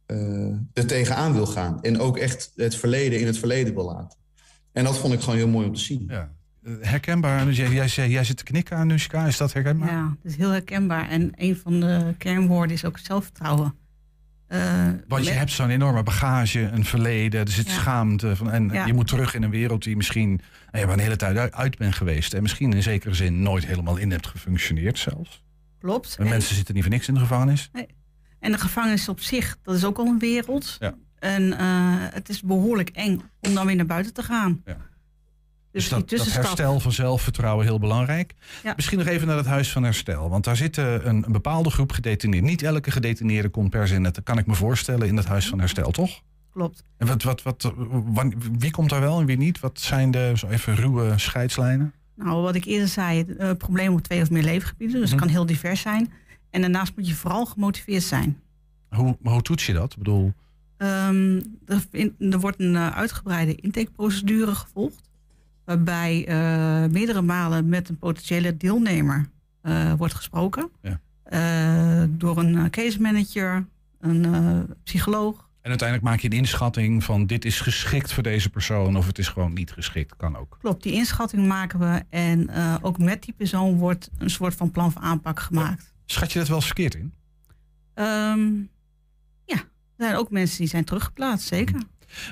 [SPEAKER 7] er tegenaan wil gaan. En ook echt het verleden in het verleden wil laten. En dat vond ik gewoon heel mooi om te zien.
[SPEAKER 2] Ja. Herkenbaar, jij, jij, zei- jij zit te knikken aan Nushka, is dat herkenbaar?
[SPEAKER 8] Ja, het is heel herkenbaar. En een van de kernwoorden is ook zelfvertrouwen. Eh,
[SPEAKER 2] Want je hebt zo'n enorme bagage, een verleden, er zit
[SPEAKER 8] Ja.
[SPEAKER 2] schaamte. Van, en
[SPEAKER 8] Ja.
[SPEAKER 2] je moet terug in een wereld die misschien nou ja, een hele tijd uit- bent geweest. En misschien in zekere zin nooit helemaal in hebt gefunctioneerd zelfs.
[SPEAKER 8] Klopt.
[SPEAKER 2] En
[SPEAKER 8] En-
[SPEAKER 2] mensen zitten niet voor niks in de gevangenis.
[SPEAKER 8] En de gevangenis op zich, dat is ook al een wereld.
[SPEAKER 2] Ja.
[SPEAKER 8] En eh, het is behoorlijk eng om dan weer naar buiten te gaan.
[SPEAKER 2] Ja.
[SPEAKER 8] Dus,
[SPEAKER 2] Dus dat, herstel van zelfvertrouwen heel belangrijk.
[SPEAKER 8] Ja.
[SPEAKER 2] Misschien nog even naar het Huis van Herstel. Want daar zit eh, een, een bepaalde groep gedetineerden. Niet elke gedetineerde komt per se, net, dat kan ik me voorstellen, in het Huis van Herstel, toch?
[SPEAKER 8] Klopt.
[SPEAKER 2] En wat, wat, wat, eh, wie komt daar wel en wie niet? Wat zijn de zo even ruwe scheidslijnen?
[SPEAKER 8] Nou, wat ik eerder zei, het uh, probleem op twee of meer leefgebieden. Dus het
[SPEAKER 2] Mhm.
[SPEAKER 8] kan heel divers zijn. En daarnaast moet je vooral gemotiveerd zijn.
[SPEAKER 2] Hoe, hoe toets je dat? Ik bedoel,
[SPEAKER 8] Ehm, er, in- er wordt een eh, uitgebreide intakeprocedure gevolgd. Waarbij eh, meerdere malen met een potentiële deelnemer eh, wordt gesproken.
[SPEAKER 2] Ja.
[SPEAKER 8] Eh, door een case manager, een psycholoog.
[SPEAKER 2] En uiteindelijk maak je een inschatting van dit is geschikt voor deze persoon of het is gewoon niet geschikt. Kan ook.
[SPEAKER 8] Klopt, die inschatting maken we. En ook met die persoon wordt een soort van plan van aanpak gemaakt.
[SPEAKER 2] Schat je dat wel eens verkeerd in?
[SPEAKER 8] Ehm, ja, er zijn ook mensen die zijn teruggeplaatst, zeker.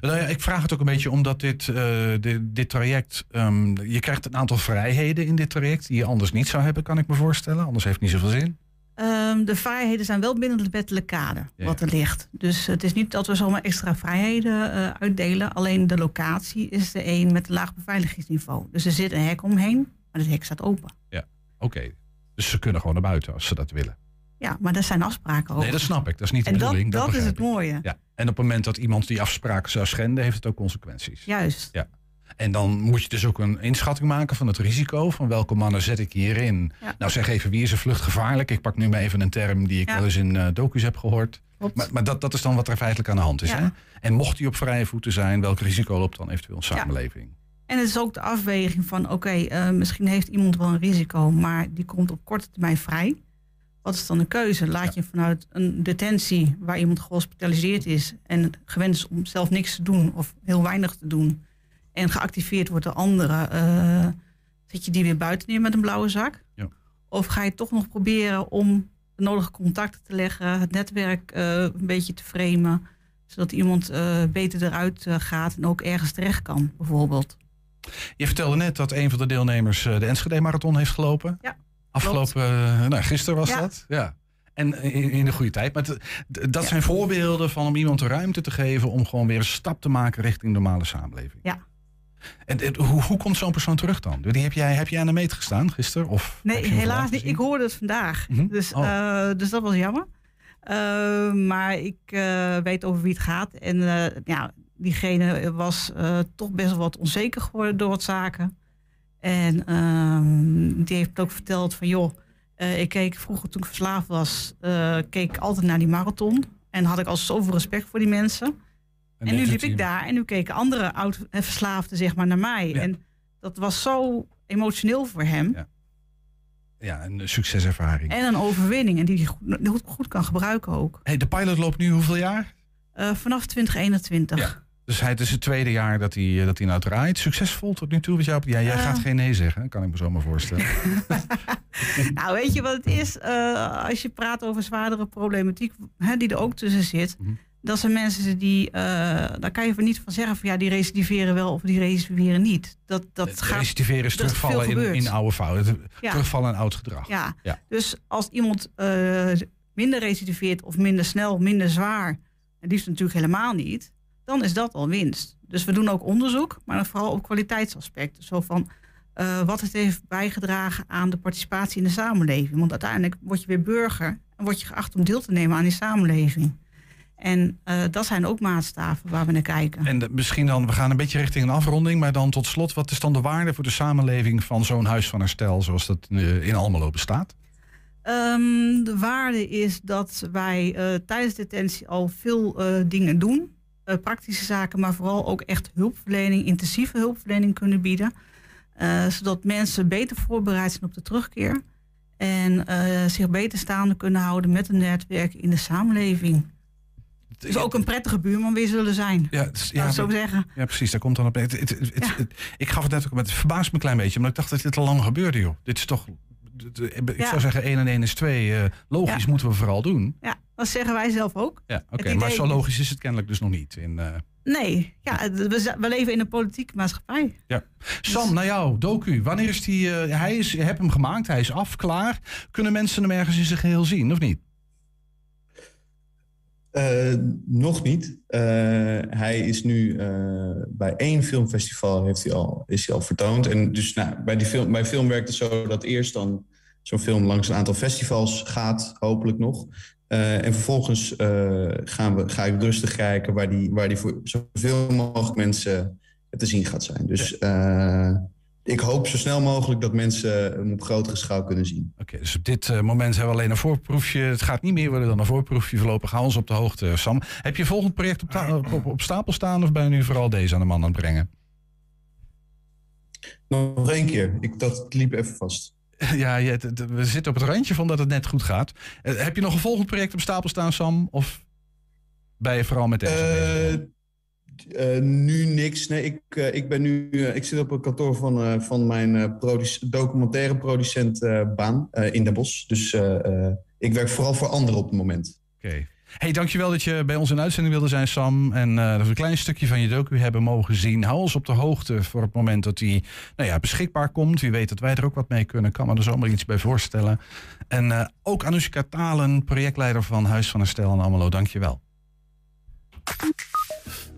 [SPEAKER 2] Nou ja, ik vraag het ook een beetje omdat dit, eh, dit, dit traject. ehm, je krijgt een aantal vrijheden in dit traject die je anders niet zou hebben, kan ik me voorstellen. Anders heeft het niet zoveel zin.
[SPEAKER 8] Ehm, de vrijheden zijn wel binnen het wettelijke kader
[SPEAKER 2] Ja.
[SPEAKER 8] wat er ligt. Dus het is niet dat we zomaar extra vrijheden eh, uitdelen. Alleen de locatie is de een met een laag beveiligingsniveau. Dus er zit een hek omheen, maar het hek staat open.
[SPEAKER 2] Oké. Dus ze kunnen gewoon naar buiten als ze dat willen.
[SPEAKER 8] Ja, maar daar zijn afspraken over.
[SPEAKER 2] Nee, dat snap ik. Dat is niet de
[SPEAKER 8] en dat,
[SPEAKER 2] bedoeling.
[SPEAKER 8] dat is het mooie.
[SPEAKER 2] Ja. En op het moment dat iemand die afspraken zou schenden, heeft het ook consequenties.
[SPEAKER 8] Juist.
[SPEAKER 2] En dan moet je dus ook een inschatting maken van het risico. Van welke mannen zet ik hierin?
[SPEAKER 8] Ja.
[SPEAKER 2] Nou, zeg even, wie is er vluchtgevaarlijk? Ik pak nu maar even een term die ik
[SPEAKER 8] Ja.
[SPEAKER 2] wel eens in eh docus heb gehoord.
[SPEAKER 8] Klopt.
[SPEAKER 2] Maar, maar dat, dat is dan wat er feitelijk aan de hand is.
[SPEAKER 8] Ja.
[SPEAKER 2] Hè? En mocht hij op vrije voeten zijn, welk risico loopt dan eventueel een
[SPEAKER 8] Ja.
[SPEAKER 2] samenleving?
[SPEAKER 8] En het is ook de afweging van, oké, eh, misschien heeft iemand wel een risico, maar die komt op korte termijn vrij. Wat is dan een keuze? Laat je vanuit een detentie waar iemand gehospitaliseerd is en gewend is om zelf niks te doen of heel weinig te doen en geactiveerd wordt door anderen, eh, zet je die weer buiten neer met een blauwe zak?
[SPEAKER 2] Ja.
[SPEAKER 8] Of ga je toch nog proberen om de nodige contacten te leggen, het netwerk eh, een beetje te framen, zodat iemand eh, beter eruit gaat en ook ergens terecht kan, bijvoorbeeld?
[SPEAKER 2] Je vertelde net dat een van de deelnemers de Enschede-marathon heeft gelopen.
[SPEAKER 8] Ja,
[SPEAKER 2] Afgelopen, eh, nou, gisteren was
[SPEAKER 8] Ja.
[SPEAKER 2] dat. Ja. En in, in de goede tijd. Maar het- dat zijn voorbeelden van om iemand de ruimte te geven om gewoon weer een stap te maken richting de normale samenleving.
[SPEAKER 8] Ja.
[SPEAKER 2] En, en hoe, hoe komt zo'n persoon terug dan? Die heb, jij, heb jij aan de meet gestaan gisteren? Of
[SPEAKER 8] Nee, helaas niet. Ik hoorde het vandaag.
[SPEAKER 2] Mhm.
[SPEAKER 8] Dus,
[SPEAKER 2] Oh.
[SPEAKER 8] eh, dus dat was jammer. Eh, maar ik eh, weet over wie het gaat. En eh, ja, diegene was eh, toch best wel wat onzeker geworden door wat zaken. En ehm, die heeft ook verteld van joh, eh, ik keek vroeger toen ik verslaafd was, eh, keek ik altijd naar die marathon. En had ik al zoveel respect voor die mensen. En, nu liep ik daar en nu keken andere oud-verslaafden zeg maar naar mij. En dat was zo emotioneel voor hem.
[SPEAKER 2] Ja. Ja, een succeservaring.
[SPEAKER 8] En een overwinning. En die hij goed, goed kan gebruiken ook.
[SPEAKER 2] Hey, de pilot loopt nu hoeveel jaar?
[SPEAKER 8] Uh, vanaf 2021. Ja.
[SPEAKER 2] Dus hij, het is het tweede jaar dat hij, dat hij nou draait. Succesvol tot nu toe? Ja, jij uh, gaat geen nee zeggen, kan ik me zo maar voorstellen.
[SPEAKER 8] nou, weet je wat het is? Uh, als je praat over zwaardere problematiek hè, die er ook tussen zit. Mm -hmm. Dat zijn mensen die, daar kan je van niet van zeggen van ja, die recidiveren wel of die recidiveren niet. Dat, dat
[SPEAKER 2] het gaat, recidiveren is terugvallen in, in oude fouten. Ja. Terugvallen in oud gedrag.
[SPEAKER 8] Ja. ja. Dus als iemand minder recidiveert of minder snel, minder zwaar, en liefst natuurlijk helemaal niet, dan is dat al winst. Dus we doen ook onderzoek, maar dan vooral op kwaliteitsaspecten. Zo van uh, wat het heeft bijgedragen aan de participatie in de samenleving. Want uiteindelijk word je weer burger en word je geacht om deel te nemen aan die samenleving. En uh, dat zijn ook maatstaven waar we naar kijken.
[SPEAKER 2] En de, misschien dan, we gaan een beetje richting een afronding, maar dan tot slot, wat is dan de waarde voor de samenleving van zo'n huis van herstel zoals dat uh, in Almelo bestaat?
[SPEAKER 8] Um, de waarde is dat wij uh, tijdens detentie al veel dingen doen. Uh, praktische zaken, maar vooral ook echt hulpverlening, intensieve hulpverlening kunnen bieden. zodat mensen beter voorbereid zijn op de terugkeer. En zich beter staande kunnen houden met een netwerk in de samenleving. Dus ook een prettige buurman weer zullen zijn. Ja, dus, ja zo zeggen.
[SPEAKER 2] Ja, precies. Daar komt dan op. Het, het, het, ja. ik gaf het net ook, maar het verbaast me een klein beetje. Maar ik dacht dat dit al lang gebeurde, joh. Dit is toch ik ja. zou zeggen 1 en 1 is 2. Uh, logisch ja. moeten we vooral doen.
[SPEAKER 8] Ja, dat zeggen wij zelf ook.
[SPEAKER 2] Ja, oké. Okay, maar zo logisch is het kennelijk dus nog niet. In, uh...
[SPEAKER 8] Nee, ja, we, we, leven in een politieke maatschappij.
[SPEAKER 2] Ja. Sam, dus... naar jou, docu. Wanneer is die... Uh, hij is, je hebt hem gemaakt, hij is af, klaar. Kunnen mensen hem ergens in zijn geheel zien, of niet?
[SPEAKER 7] Uh, nog niet. Uh, hij is nu uh, bij één filmfestival heeft hij al, is hij al vertoond. En dus nou, bij, die film, bij film werkt het zo dat eerst dan zo'n film langs een aantal festivals gaat, hopelijk nog. En vervolgens gaan we, ga ik rustig kijken waar die, waar die voor zoveel mogelijk mensen te zien gaat zijn. Dus ik hoop zo snel mogelijk dat mensen hem op grotere schaal kunnen zien.
[SPEAKER 2] Oké, dus op dit moment hebben we alleen een voorproefje. Het gaat niet meer worden dan een voorproefje. Voorlopig hou ons op de hoogte, Sam. Heb je volgend project op, op, op, op, stapel staan of ben je nu vooral deze aan de man aan het brengen?
[SPEAKER 7] Nog één keer. Ik, dat liep even vast.
[SPEAKER 2] Ja, je, we zitten op het randje van dat het net goed gaat. Uh, heb je nog een volgend project op stapel staan, Sam? Of ben je vooral met deze?
[SPEAKER 7] Uh, uh, nu niks. Nee, ik, uh, ik ben nu. Uh, ik zit op het kantoor van, van mijn produce documentaire producent baan in Den Bosch. Dus ik werk vooral voor anderen op het moment.
[SPEAKER 2] Oké. Okay. Hey, dankjewel dat je bij ons in uitzending wilde zijn, Sam. En dat we een klein stukje van je docu hebben mogen zien. Hou ons op de hoogte voor het moment dat die nou ja, beschikbaar komt. Wie weet dat wij er ook wat mee kunnen. Kan me er zomaar iets bij voorstellen. En ook Anoushka Talen, projectleider van Huis van Herstel en Almelo. Dankjewel.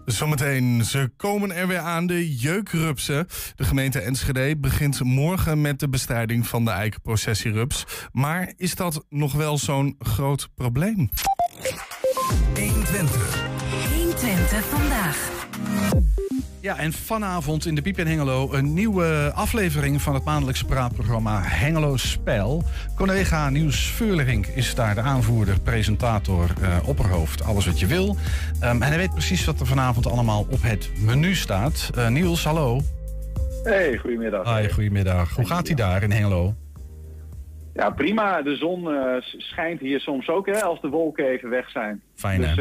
[SPEAKER 1] Zometeen, ze komen er weer aan, de jeukrupsen. De gemeente Enschede begint morgen met de bestrijding van de eikenprocessierups. Maar is dat nog wel zo'n groot probleem?
[SPEAKER 5] 120. 120 vandaag.
[SPEAKER 2] Ja, en vanavond in de Piep in Hengelo een nieuwe aflevering van het maandelijkse praatprogramma Hengelo Spel. Collega Niels Veurlerink is daar de aanvoerder, presentator, uh, opperhoofd, alles wat je wil. Um, en hij weet precies wat er vanavond allemaal op het menu staat. Uh, Niels, hallo.
[SPEAKER 9] Hey, goedemiddag.
[SPEAKER 2] Hi, goedemiddag. Hoe gaat hij daar in Hengelo?
[SPEAKER 9] Ja, prima. De zon uh, schijnt hier soms ook, hè, als de wolken even weg zijn.
[SPEAKER 2] Fijn,
[SPEAKER 9] dus,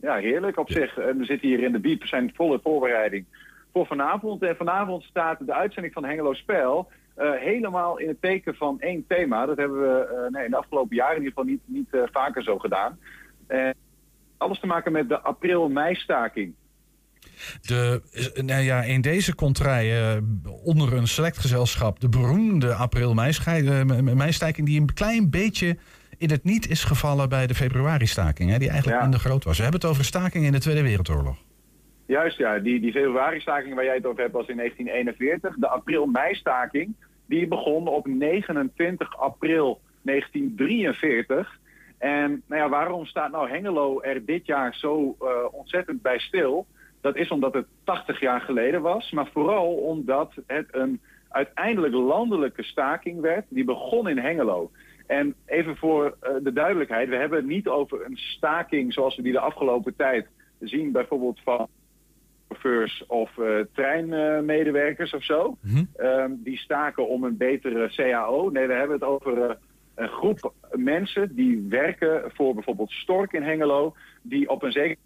[SPEAKER 9] ja, heerlijk op zich. En we zitten hier in de biep, we zijn volle voorbereiding voor vanavond. En vanavond staat de uitzending van Hengelo Spel uh, helemaal in het teken van één thema. Dat hebben we nee, in de afgelopen jaren in ieder geval niet, niet vaker zo gedaan. alles te maken met de april-mei-staking.
[SPEAKER 2] De, nou ja, in deze contraille onder een select gezelschap de beroemde april-mei-staking die een klein beetje in het niet is gevallen bij de februari-staking, hè, die eigenlijk ja. minder groot was. We hebben het over staking in de Tweede Wereldoorlog.
[SPEAKER 9] Juist, ja. Die, die februari-staking waar jij het over hebt was in 1941. De april-mei-staking, die begon op 29 april 1943. En nou ja, waarom staat nou Hengelo er dit jaar zo uh, ontzettend bij stil? Dat is omdat het 80 jaar geleden was, maar vooral omdat het een uiteindelijk landelijke staking werd. Die begon in Hengelo. En even voor eh, de duidelijkheid, we hebben het niet over een staking zoals we die de afgelopen tijd zien, bijvoorbeeld van chauffeurs of uh, treinmedewerkers of zo. Ehm, die staken om een betere CAO. Nee, we hebben het over eh, een groep mensen die werken voor bijvoorbeeld Stork in Hengelo, die op een zeker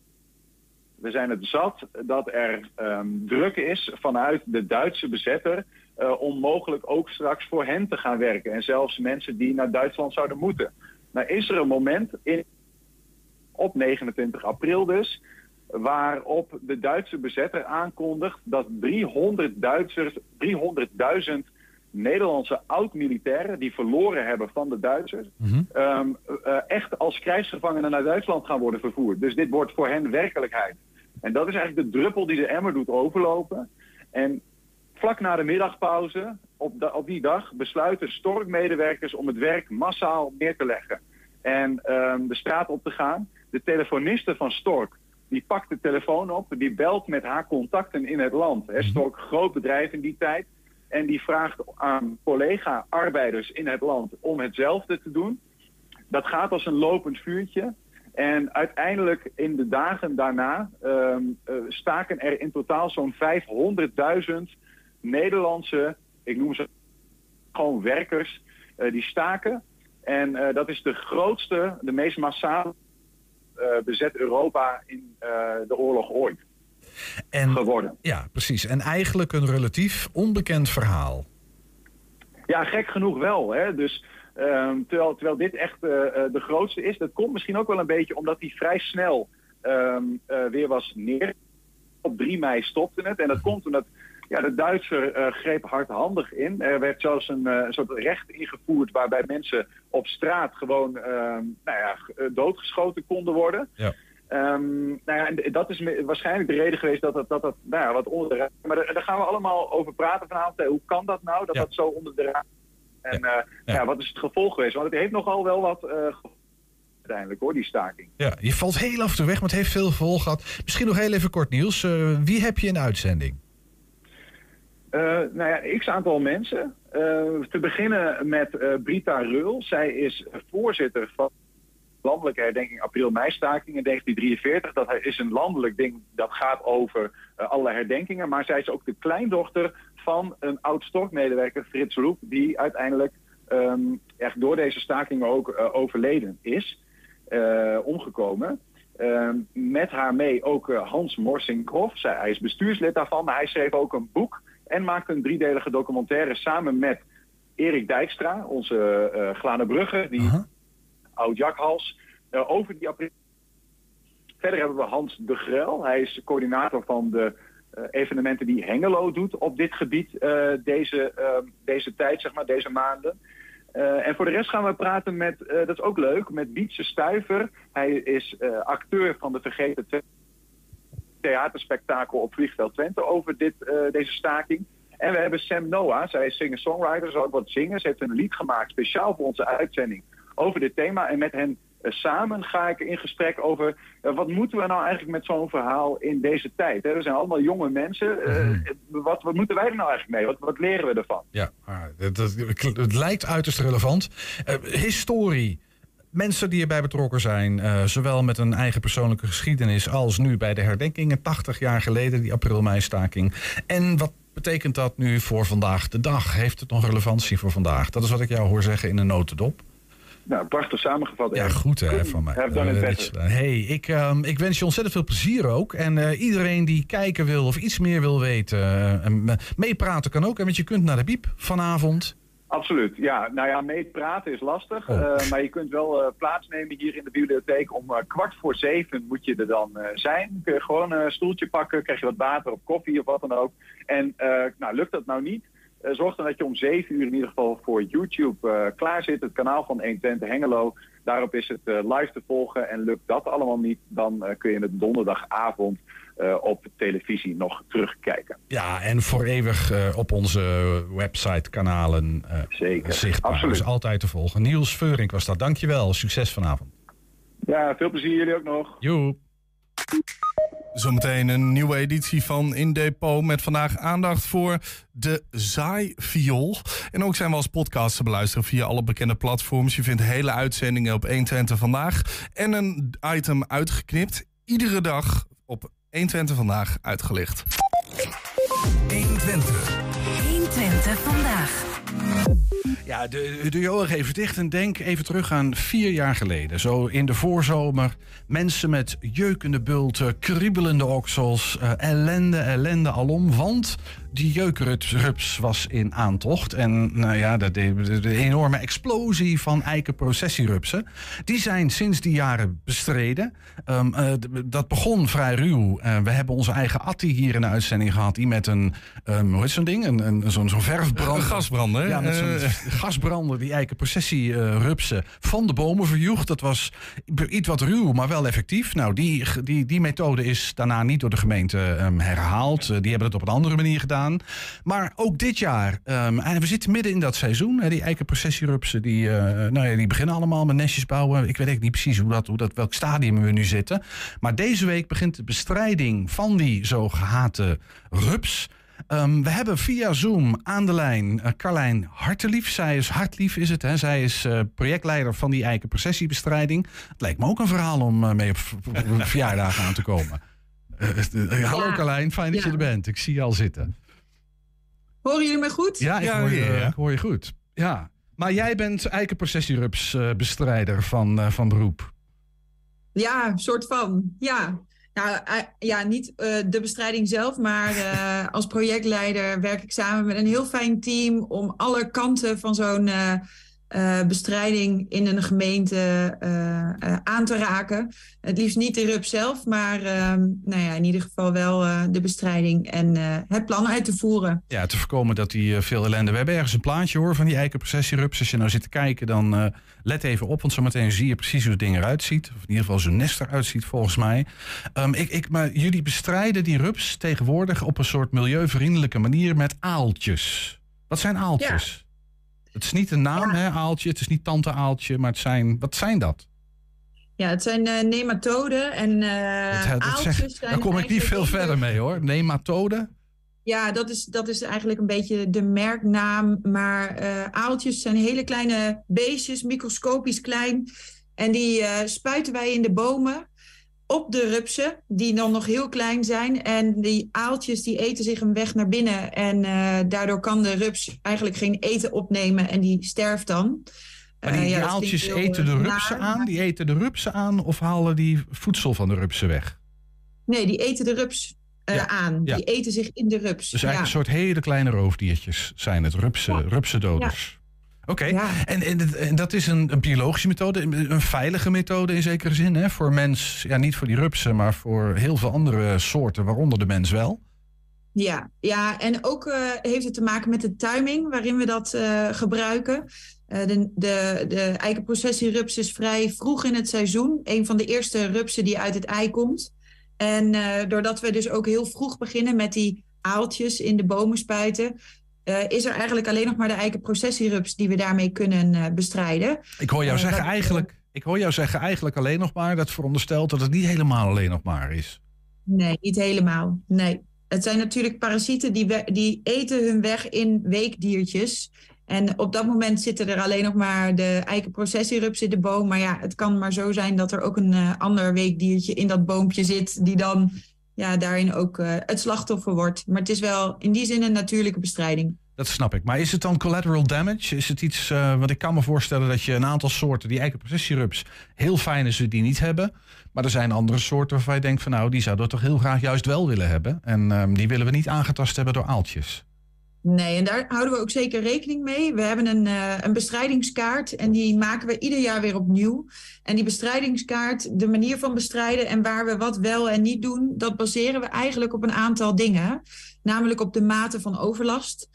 [SPEAKER 9] we zijn het zat dat er ehm, druk is vanuit de Duitse bezetter uh, om mogelijk ook straks voor hen te gaan werken. En zelfs mensen die naar Duitsland zouden moeten. Nou is er een moment in, op 29 april dus, waarop de Duitse bezetter aankondigt dat 300 Duitsers, 300.000 Nederlandse oud-militairen die verloren hebben van de Duitsers, ehm, eh, echt als krijgsgevangenen naar Duitsland gaan worden vervoerd. Dus dit wordt voor hen werkelijkheid. En dat is eigenlijk de druppel die de emmer doet overlopen. En vlak na de middagpauze, op, op die dag, besluiten Stork-medewerkers om het werk massaal neer te leggen. En ehm, de straat op te gaan. De telefoniste van Stork, die pakt de telefoon op, die belt met haar contacten in het land. Hè, Stork, groot bedrijf in die tijd. En die vraagt aan collega-arbeiders in het land om hetzelfde te doen. Dat gaat als een lopend vuurtje. En uiteindelijk in de dagen daarna ehm, eh, staken er in totaal zo'n 500.000 Nederlandse, ik noem ze gewoon werkers, uh, die staken. En uh, dat is de grootste, de meest massale bezet Europa in de oorlog ooit
[SPEAKER 2] en,
[SPEAKER 9] geworden.
[SPEAKER 2] Ja, precies. En eigenlijk een relatief onbekend verhaal.
[SPEAKER 9] Ja, gek genoeg wel. Hè? Dus Um, terwijl, terwijl dit echt uh, de grootste is. Dat komt misschien ook wel een beetje omdat hij vrij snel um, uh, weer was neer. Op 3 mei stopte het. En dat komt omdat ja, de Duitser uh, greep hardhandig in. Er werd zelfs een, een, soort recht ingevoerd waarbij mensen op straat gewoon um, nou ja, doodgeschoten konden worden.
[SPEAKER 2] Ja.
[SPEAKER 9] Um, nou ja, en dat is waarschijnlijk de reden geweest dat dat, dat, dat nou ja, wat onder de raad... Maar daar, daar gaan we allemaal over praten vanavond. Hoe kan dat nou, dat
[SPEAKER 2] Ja.
[SPEAKER 9] dat zo onder de raad... En
[SPEAKER 2] Ja.
[SPEAKER 9] eh,
[SPEAKER 2] Ja.
[SPEAKER 9] ja, wat is het gevolg geweest? Want het heeft nogal wel wat gevolgen uiteindelijk hoor, die staking.
[SPEAKER 2] Ja, je valt heel af toe weg, maar het heeft veel gevolg gehad. Misschien nog heel even kort, Niels. Eh, wie heb je in de uitzending?
[SPEAKER 9] Nou ja, x aantal mensen. Te beginnen met Brita Reul. Zij is voorzitter van landelijke herdenking april-mei-staking in 1943. Dat is een landelijk ding dat gaat over eh, allerlei herdenkingen. Maar zij is ook de kleindochter van een oud-Stork-medewerker, Frits Roep... die uiteindelijk ehm, echt door deze stakingen ook eh, overleden is, eh, omgekomen. Ehm, met haar mee ook Hans Morsinghoff. Zij, hij is bestuurslid daarvan, maar hij schreef ook een boek... en maakte een driedelige documentaire samen met Erik Dijkstra, onze eh Glane Brugge... die oud-jakhals, eh, over die april. Verder hebben we Hans de Grel. Hij is coördinator van de eh, evenementen die Hengelo doet op dit gebied eh, deze, eh, deze tijd, zeg maar, deze maanden. En voor de rest gaan we praten met, dat is ook leuk, met Wietse Stuiver. Hij is acteur van de Vergeten theaterspektakel op Vliegveld Twente over dit, deze staking. En we hebben Sam Noah, zij is singer-songwriter, zal ook wat zingen. Ze heeft een lied gemaakt speciaal voor onze uitzending over dit thema. En met hen eh, samen ga ik in gesprek over eh, wat moeten we nou eigenlijk met zo'n verhaal in deze tijd. Hè? Er zijn allemaal jonge mensen. Eh, wat, wat moeten wij er nou eigenlijk mee? Wat, wat leren we ervan?
[SPEAKER 2] Ja, het, het, lijkt uiterst relevant. Historie. Mensen die erbij betrokken zijn, zowel met een eigen persoonlijke geschiedenis als nu bij de herdenkingen, 80 jaar geleden, die april-mei-staking. En wat betekent dat nu voor vandaag de dag? Heeft het nog relevantie voor vandaag? Dat is wat ik jou hoor zeggen in een notendop.
[SPEAKER 9] Nou, prachtig samengevat.
[SPEAKER 2] Ja, goed hè, van mij. Eh, hey, ik, ehm, ik wens je ontzettend veel plezier ook. En eh, iedereen die kijken wil of iets meer wil weten, eh, en me- meepraten kan ook. hè, Want je kunt naar de Biep vanavond.
[SPEAKER 9] Absoluut, ja. Nou ja, mee praten is lastig.
[SPEAKER 2] Oh.
[SPEAKER 9] maar je kunt wel plaatsnemen hier in de bibliotheek. Om kwart voor zeven moet je er dan zijn. Kun je gewoon een stoeltje pakken, krijg je wat water of koffie of wat dan ook. En nou, lukt dat nou niet? Eh, zorg dan dat je om zeven uur in ieder geval voor YouTube eh, klaar zit. Het kanaal van 120 Hengelo. Daarop is het eh, live te volgen. En lukt dat allemaal niet, dan kun je het donderdagavond op televisie nog terugkijken.
[SPEAKER 2] Ja, en voor eeuwig op onze website, kanalen eh,
[SPEAKER 9] Zeker,
[SPEAKER 2] zichtbaar.
[SPEAKER 9] absoluut.
[SPEAKER 2] Dus altijd te volgen. Niels Veurink was dat. Dankjewel. Succes vanavond.
[SPEAKER 9] Ja, veel plezier jullie ook nog.
[SPEAKER 2] Joep.
[SPEAKER 1] Zometeen een nieuwe editie van In Depot met vandaag aandacht voor de zaaiviool. En ook zijn we als podcast te beluisteren via alle bekende platforms. Je vindt hele uitzendingen op 120 vandaag en een item uitgeknipt. Iedere dag op 120 vandaag uitgelicht.
[SPEAKER 5] 120. 120 vandaag.
[SPEAKER 2] Ja, de, ogen even dicht en denk even terug aan vier jaar geleden. Zo in de voorzomer. Mensen met jeukende bulten, kriebelende oksels, uh, ellende, ellende alom. Want die jeukrups was in aantocht. En nou ja, de, de, de enorme explosie van eikenprocessierupsen... die zijn sinds die jaren bestreden. Um, uh, dat begon vrij ruw. Uh, we hebben onze eigen Atti hier in de uitzending gehad... die met een, um, hoe zo'n ding? Een, een, zo'n zo'n verfbrand...
[SPEAKER 1] Een
[SPEAKER 2] Ja, met zo'n gasbrander die eikenprocessierupsen van de bomen verjoeg. Dat was iets wat ruw, maar wel effectief. Nou, die, die, die methode is daarna niet door de gemeente um, herhaald. Uh, die hebben het op een andere manier gedaan. Maar ook dit jaar, um, en we zitten midden in dat seizoen. Hè, die eikenprocessierupsen, die, uh, nou ja, die beginnen allemaal met nestjes bouwen. Ik weet eigenlijk niet precies hoe dat, hoe dat, welk stadium we nu zitten. Maar deze week begint de bestrijding van die zo gehate rups. Um, we hebben via Zoom aan de lijn uh, Carlijn Hartelief. Zij is Hartlief, is het. Hè? Zij is uh, projectleider van die eikenprocessiebestrijding. Het lijkt me ook een verhaal om uh, mee op, verjaardagen aan te komen. hallo ja. Carlijn, fijn dat ja. je er bent. Ik zie je al zitten.
[SPEAKER 10] Horen jullie me goed?
[SPEAKER 2] Ja, ik, ja, hoor, je, ja. ik hoor je goed. Ja. Maar jij bent eikenprocessierups uh, bestrijder van, uh, van beroep.
[SPEAKER 10] Ja, soort van. Ja. Nou, uh, ja, niet de bestrijding zelf, maar als projectleider werk ik samen met een heel fijn team om alle kanten van zo'n uh, bestrijding in een gemeente uh, uh, aan te raken. Het liefst niet de RUP zelf, maar nou ja, in ieder geval wel de bestrijding en het plan uit te voeren.
[SPEAKER 2] Ja, te voorkomen dat die veel ellende. We hebben ergens een plaatje hoor van die eikenprocessierups. Als je nou zit te kijken, dan let even op, want zometeen zie je precies hoe het ding eruit ziet. Of in ieder geval zo'n nest eruit ziet, volgens mij. Um, ik, ik, maar jullie bestrijden die rups tegenwoordig op een soort milieuvriendelijke manier met aaltjes. Wat zijn aaltjes? Ja. Het is niet een naam, ja. hè, aaltje. Het is niet tante aaltje, maar het zijn, wat zijn dat?
[SPEAKER 10] Ja, het zijn uh, nematoden en uh, dat, dat aaltjes zeg, zijn
[SPEAKER 2] Daar kom ik niet veel verder mee hoor. Nematoden?
[SPEAKER 10] Ja, dat is, dat is eigenlijk een beetje de merknaam. Maar uh, aaltjes zijn hele kleine beestjes, microscopisch klein. En die spuiten wij in de bomen op de rupsen, die dan nog heel klein zijn. En die aaltjes die eten zich een weg naar binnen. En uh, daardoor kan de rups eigenlijk geen eten opnemen en die sterft dan.
[SPEAKER 2] Maar die, uh, ja, die aaltjes eten de rupsen naar, aan? Die eten de rupsen aan of halen die voedsel van de rupsen weg?
[SPEAKER 10] Nee, die eten de rups uh, ja, aan. Ja. Die eten zich in de rups.
[SPEAKER 2] Dus eigenlijk een soort hele kleine roofdiertjes zijn het, rupsen, rupsendoders. Oké, okay. ja. en, en, en, dat is een, een, biologische methode, een veilige methode in zekere zin. Hè? Voor mens, ja, niet voor die rupsen, maar voor heel veel andere soorten, waaronder de mens wel.
[SPEAKER 10] Ja, ja en ook uh, heeft het te maken met de timing waarin we dat uh, gebruiken. Uh, de, de, de eikenprocessierups is vrij vroeg in het seizoen. Een van de eerste rupsen die uit het ei komt. En doordat we dus ook heel vroeg beginnen met die aaltjes in de bomen spuiten, uh, is er eigenlijk alleen nog maar de eikenprocessierups die we daarmee kunnen uh, bestrijden.
[SPEAKER 2] Ik hoor jou uh, zeggen eigenlijk. Ik hoor jou zeggen eigenlijk alleen nog maar. Dat veronderstelt dat het niet helemaal alleen nog maar is.
[SPEAKER 10] Nee, niet helemaal. Nee. Het zijn natuurlijk parasieten die, we, die eten hun weg in weekdiertjes. En op dat moment zitten er alleen nog maar de eikenprocessierups in de boom. Maar ja, het kan maar zo zijn dat er ook een ander weekdiertje in dat boompje zit. Die dan ja, daarin ook uh, het slachtoffer wordt. Maar het is wel in die zin een natuurlijke bestrijding.
[SPEAKER 2] Dat snap ik. Maar is het dan collateral damage? Is het iets, uh, want ik kan me voorstellen dat je een aantal soorten, die eikenprocessierups, heel fijn is die niet hebben. Maar er zijn andere soorten waarvan je denkt van nou, die zouden we toch heel graag juist wel willen hebben. En um, die willen we niet aangetast hebben door aaltjes.
[SPEAKER 10] Nee, en daar houden we ook zeker rekening mee. We hebben een, uh, een bestrijdigingskaart en die maken we ieder jaar weer opnieuw. En die bestrijdigingskaart, de manier van bestrijden en waar we wat wel en niet doen, dat baseren we eigenlijk op een aantal dingen. Namelijk op de mate van overlast.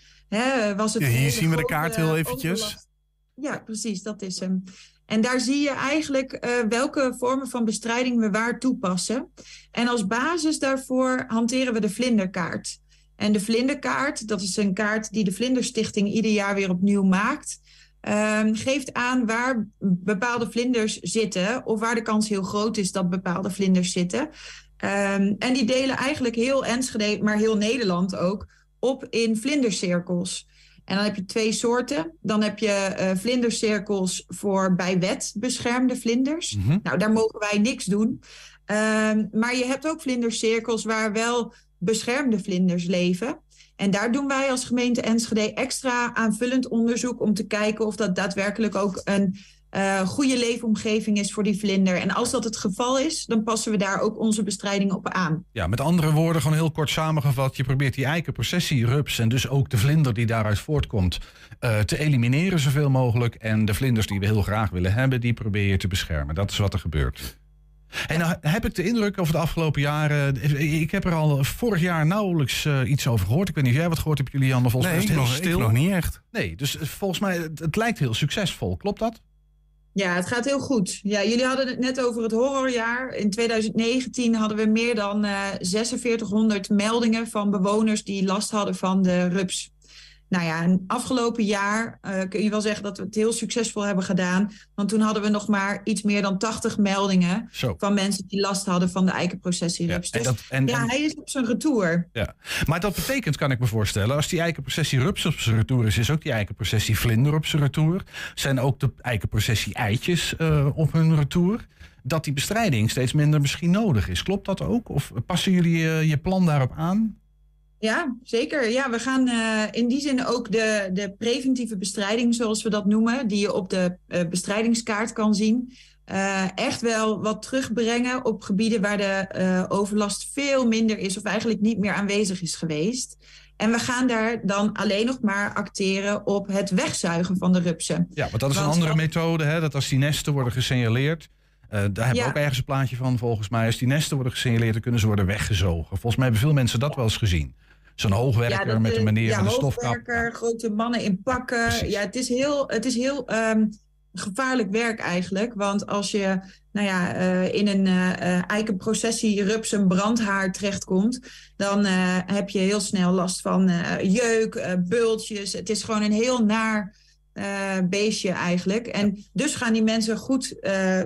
[SPEAKER 10] Was het
[SPEAKER 1] ja, hier zien we de kaart heel eventjes. Overlast.
[SPEAKER 10] Ja, precies, dat is hem. En daar zie je eigenlijk uh, welke vormen van bestrijding we waar toepassen. En als basis daarvoor hanteren we de vlinderkaart. En de vlinderkaart, dat is een kaart die de Vlinderstichting ieder jaar weer opnieuw maakt. Um, geeft aan waar bepaalde vlinders zitten of waar de kans heel groot is dat bepaalde vlinders zitten. Ehm, en die delen eigenlijk heel Enschede, maar heel Nederland ook, op in vlindercirkels. En dan heb je twee soorten. Dan heb je eh, vlindercirkels voor bij wet beschermde vlinders.
[SPEAKER 2] Mhm.
[SPEAKER 10] Nou, daar mogen wij niks doen. Ehm, maar je hebt ook vlindercirkels waar wel beschermde vlinders leven. En daar doen wij als gemeente Enschede extra aanvullend onderzoek om te kijken of dat daadwerkelijk ook een eh, goede leefomgeving is voor die vlinder. En als dat het geval is, dan passen we daar ook onze bestrijding op aan.
[SPEAKER 2] Ja, met andere woorden, gewoon heel kort samengevat. Je probeert die eikenprocessierups en dus ook de vlinder die daaruit voortkomt eh, te elimineren zoveel mogelijk. En de vlinders die we heel graag willen hebben, die probeer je te beschermen. Dat is wat er gebeurt. En nou heb ik de indruk over de afgelopen jaren. Ik heb er al vorig jaar nauwelijks eh, iets over gehoord. Ik weet niet of jij wat gehoord hebt, Julian. maar Volgens
[SPEAKER 1] Nee,
[SPEAKER 2] mij is het heel
[SPEAKER 1] nog,
[SPEAKER 2] stil.
[SPEAKER 1] nog niet echt.
[SPEAKER 2] Nee, dus eh, volgens mij, het, het lijkt heel succesvol. Klopt dat?
[SPEAKER 10] Ja, het gaat heel goed. Ja, jullie hadden het net over het horrorjaar. In 2019 hadden we meer dan eh 4600 meldingen van bewoners die last hadden van de rups. Nou ja, en afgelopen jaar eh, kun je wel zeggen dat we het heel succesvol hebben gedaan. Want toen hadden we nog maar iets meer dan 80 meldingen
[SPEAKER 2] Zo.
[SPEAKER 10] van mensen die last hadden van de eikenprocessierups.
[SPEAKER 2] Ja, en
[SPEAKER 10] dus
[SPEAKER 2] dat- en-
[SPEAKER 10] ja,
[SPEAKER 2] en-
[SPEAKER 10] hij is op zijn retour.
[SPEAKER 2] Ja, maar dat betekent, kan ik me voorstellen, als die eikenprocessie rups op zijn retour is, is ook die eikenprocessie vlinder op zijn retour. Zijn ook de eikenprocessie eitjes eh, op hun retour. Dat die bestrijding steeds minder misschien nodig is. Klopt dat ook? Of passen jullie eh, je plan daarop aan?
[SPEAKER 10] Ja, zeker. Ja, we gaan eh, in die zin ook de, de preventieve bestrijding, zoals we dat noemen, die je op de eh, bestrijdingskaart kan zien, eh, echt wel wat terugbrengen op gebieden waar de overlast veel minder is of eigenlijk niet meer aanwezig is geweest. En we gaan daar dan alleen nog maar acteren op het wegzuigen van de rupsen.
[SPEAKER 2] Ja, want dat is een andere methode. Hè? Dat als die nesten worden gesignaleerd. daar hebben
[SPEAKER 10] Ja.
[SPEAKER 2] we ook ergens een plaatje van, volgens mij. Als die nesten worden gesignaleerd, dan kunnen ze worden weggezogen. Volgens mij hebben veel mensen dat wel eens gezien. Zo'n hoogwerker
[SPEAKER 10] dat,
[SPEAKER 2] met een
[SPEAKER 10] eh,
[SPEAKER 2] meneer
[SPEAKER 10] ja,
[SPEAKER 2] met een stofkap.
[SPEAKER 10] hoogwerker, grote mannen in pakken.
[SPEAKER 2] Precies.
[SPEAKER 10] Ja, het is heel, het is heel ehm, gevaarlijk werk eigenlijk. Want als je nou ja, eh, in een eh, eikenprocessie rups een brandhaar terechtkomt... dan heb je heel snel last van jeuk, bultjes. Het is gewoon een heel naar beestje eigenlijk. En dus gaan die mensen goed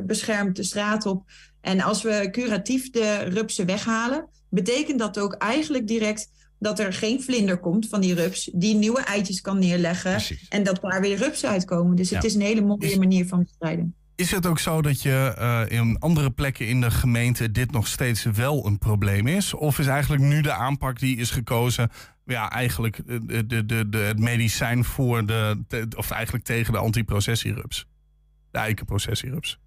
[SPEAKER 10] beschermd de straat op. En als we curatief de rupsen weghalen... betekent dat ook eigenlijk direct dat er geen vlinder komt van die rups... die nieuwe eitjes kan neerleggen
[SPEAKER 2] Precies.
[SPEAKER 10] en dat daar weer rupsen uitkomen. Dus het is een hele mooie manier van bestrijden.
[SPEAKER 1] Is het ook zo dat je eh, in andere plekken in de gemeente dit nog steeds wel een probleem is? Of is eigenlijk nu de aanpak die is gekozen, ja, eigenlijk de, de, de, het medicijn voor de, of eigenlijk tegen de antiprocessierups? De eikenprocessierups.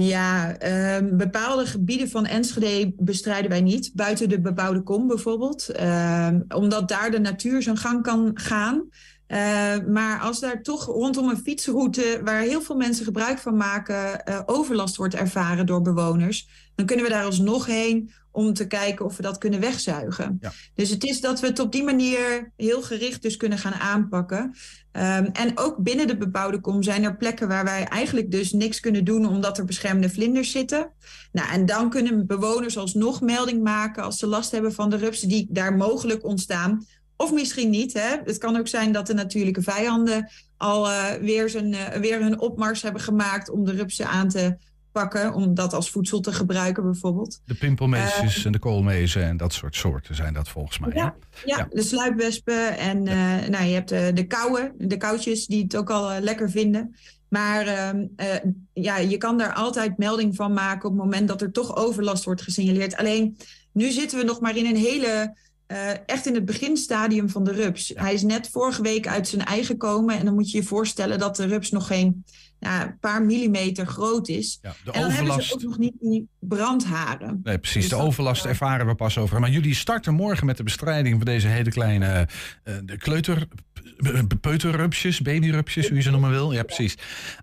[SPEAKER 10] Ja, ehm, bepaalde gebieden van Enschede bestrijden wij niet. Buiten de bebouwde kom bijvoorbeeld. Ehm, omdat daar de natuur zijn gang kan gaan. Eh, maar als daar toch rondom een fietsroute... waar heel veel mensen gebruik van maken... eh, overlast wordt ervaren door bewoners... dan kunnen we daar alsnog heen om te kijken of we dat kunnen wegzuigen.
[SPEAKER 2] Ja.
[SPEAKER 10] Dus het is dat we het op die manier heel gericht dus kunnen gaan aanpakken. Ehm, en ook binnen de bebouwde kom zijn er plekken waar wij eigenlijk dus niks kunnen doen omdat er beschermde vlinders zitten. Nou, en dan kunnen bewoners alsnog melding maken als ze last hebben van de rupsen die daar mogelijk ontstaan. Of misschien niet. Hè? Het kan ook zijn dat de natuurlijke vijanden al eh, weer, zijn, eh, weer hun opmars hebben gemaakt om de rupsen aan te pakken. Om dat als voedsel te gebruiken bijvoorbeeld.
[SPEAKER 2] De pimpelmeesjes en de koolmezen en dat soort soorten zijn dat volgens mij.
[SPEAKER 10] Ja, ja,
[SPEAKER 2] Ja.
[SPEAKER 10] de sluipwespen en eh, nou, je hebt de, de kauwen, de koutjes die het ook al eh, lekker vinden. Maar ehm, eh, ja, je kan daar altijd melding van maken op het moment dat er toch overlast wordt gesignaleerd. Alleen nu zitten we nog maar in een hele, eh, echt in het beginstadium van de rups. Hij is net vorige week uit zijn ei gekomen en dan moet je je voorstellen dat de rups nog geen ja, paar millimeter groot is.
[SPEAKER 2] Ja, de
[SPEAKER 10] en dan hebben ze
[SPEAKER 2] overlast.
[SPEAKER 10] ook nog niet die brandharen.
[SPEAKER 2] Nee, precies.
[SPEAKER 10] Dus
[SPEAKER 2] De overlast ervaren we pas over. Maar jullie starten morgen met de bestrijding van deze hele kleine eh, de kleuter, eh, peuterrupsjes, babyrupsjes, hoe je ze noemen wil. Ja, precies.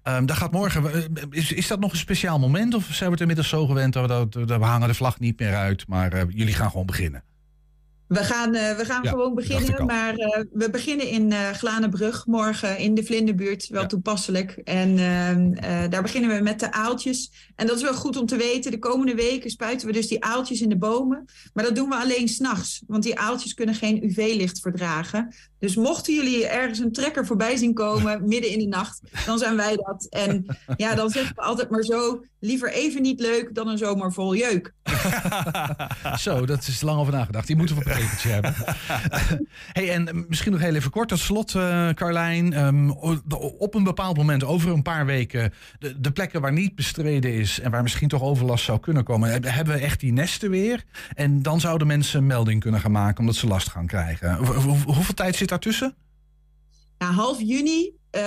[SPEAKER 2] Daar gaat morgen. Is, is dat nog een speciaal moment? Of zijn we het inmiddels zo gewend dat we, dat, we hangen de vlag niet meer uit, maar jullie gaan gewoon beginnen?
[SPEAKER 10] We gaan, eh, we gaan
[SPEAKER 2] Ja,
[SPEAKER 10] gewoon beginnen, maar eh, we beginnen in eh Glanenbrug morgen in de Vlinderbuurt, wel
[SPEAKER 2] Ja.
[SPEAKER 10] toepasselijk. En ehm, eh, daar beginnen we met de aaltjes. En dat is wel goed om te weten. De komende weken spuiten we dus die aaltjes in de bomen. Maar dat doen we alleen s'nachts, want die aaltjes kunnen geen UV-licht verdragen. Dus mochten jullie ergens een trekker voorbij zien komen midden in de nacht, dan zijn wij dat. En ja, dan zeggen we altijd maar zo, liever even niet leuk dan een zomer vol jeuk.
[SPEAKER 2] Zo, dat is lang over nagedacht. Die moeten we regeltje hebben. hey, en eh, misschien nog heel even kort. Tot slot, eh Carlijn. ehm, op een bepaald moment, over een paar weken... De, de plekken waar niet bestreden is... en waar misschien toch overlast zou kunnen komen... heb- hebben we echt die nesten weer. En dan zouden mensen een melding kunnen gaan maken... omdat ze last gaan krijgen. Hoe- hoe- hoeveel tijd zit daartussen?
[SPEAKER 10] Ja, half juni, eh,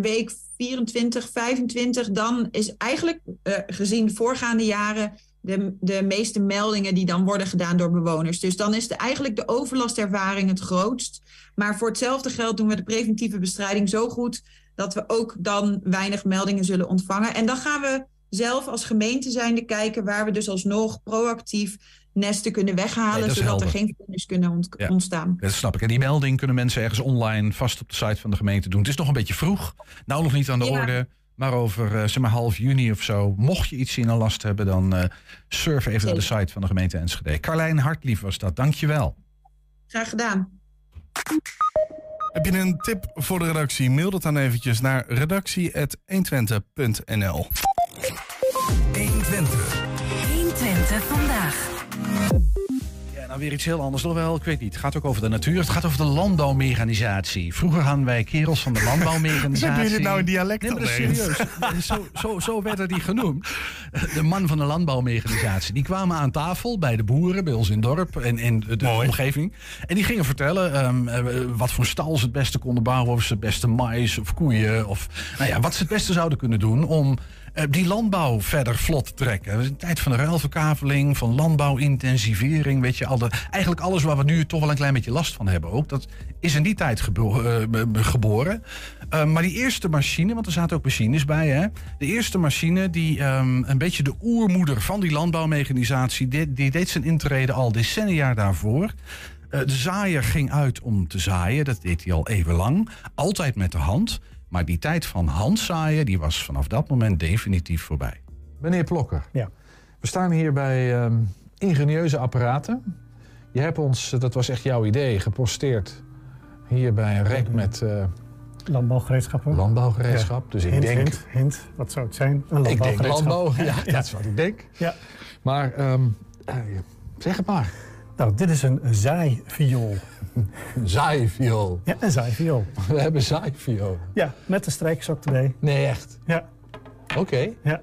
[SPEAKER 10] week 24, 25, dan is eigenlijk eh, gezien voorgaande jaren de, de meeste meldingen die dan worden gedaan door bewoners. Dus dan is de, eigenlijk de overlastervaring het grootst. Maar voor hetzelfde geld doen we de preventieve bestrijding zo goed dat we ook dan weinig meldingen zullen ontvangen. En dan gaan we zelf als gemeente zijnde kijken waar we dus alsnog proactief nesten kunnen weghalen,
[SPEAKER 2] Nee,
[SPEAKER 10] zodat
[SPEAKER 2] helder.
[SPEAKER 10] er geen vlinders kunnen ont-
[SPEAKER 2] Ja.
[SPEAKER 10] ontstaan.
[SPEAKER 2] Dat snap ik. En die melding kunnen mensen ergens online vast op de site van de gemeente doen. Het is nog een beetje vroeg. Nou nog niet aan de
[SPEAKER 10] Ja.
[SPEAKER 2] orde. Maar over eh, zeg maar half juni of zo, mocht je iets zien en last hebben, dan eh, surf even naar de site van de gemeente Enschede. Carlijn Hartlief was dat. Dankjewel.
[SPEAKER 10] Graag gedaan.
[SPEAKER 1] Heb je een tip voor de redactie? Mail dat dan eventjes naar redactie.120.nl
[SPEAKER 5] 120. 120 vandaag.
[SPEAKER 2] Nou weer iets heel anders. Nog wel, ik weet niet. Het gaat ook over de natuur. Het gaat over de landbouwmechanisatie. Vroeger hadden wij kerels van de landbouwmechanisatie.
[SPEAKER 1] Zeg je dit nou in dialect
[SPEAKER 2] Nee, maar serieus. Zo, zo, zo werden die genoemd. De man van de landbouwmechanisatie. Die kwamen aan tafel bij de boeren, bij ons in het dorp en in de omgeving. En die gingen vertellen ehm, eh, wat voor stal ze het beste konden bouwen. Of ze het beste mais of koeien. Of nou ja, wat ze het beste zouden kunnen doen om die landbouw verder vlot trekken. Het is een tijd van de ruilverkaveling, van landbouwintensivering. Weet je, al eigenlijk alles waar we nu toch wel een klein beetje last van hebben ook. Dat is in die tijd eh, geboren. Eh, maar die eerste machine, want er zaten ook machines bij, hè? De eerste machine, die ehm, een beetje de oermoeder van die landbouwmechanisatie, die, die deed zijn intrede al decennia daarvoor. Eh, de zaaier ging uit om te zaaien, dat deed hij al even lang. Altijd met de hand. Maar die tijd van handzaaien, die was vanaf dat moment definitief voorbij.
[SPEAKER 11] Meneer Plokker,
[SPEAKER 12] Ja.
[SPEAKER 11] we staan hier bij ehm, ingenieuze apparaten. Je hebt ons, eh, dat was echt jouw idee, geposteerd hier bij een rek met eh,
[SPEAKER 12] Landbouwgereedschappen.
[SPEAKER 11] landbouwgereedschap. Dus ik
[SPEAKER 12] hint,
[SPEAKER 11] denk,
[SPEAKER 12] Hint, hint, wat zou het zijn? Een
[SPEAKER 11] ik denk
[SPEAKER 12] landbouwgereedschap.
[SPEAKER 11] landbouw. Ja, dat is wat ik denk.
[SPEAKER 12] Ja.
[SPEAKER 11] Maar ehm, eh, zeg het maar.
[SPEAKER 12] Nou, dit is een zaaiviool.
[SPEAKER 11] Een zaaiviool.
[SPEAKER 12] Ja, een zaaiviool.
[SPEAKER 11] We hebben zaaiviool.
[SPEAKER 12] Ja, met de strijksok erbij.
[SPEAKER 11] Nee, echt?
[SPEAKER 12] Ja.
[SPEAKER 11] Oké.
[SPEAKER 12] Ja.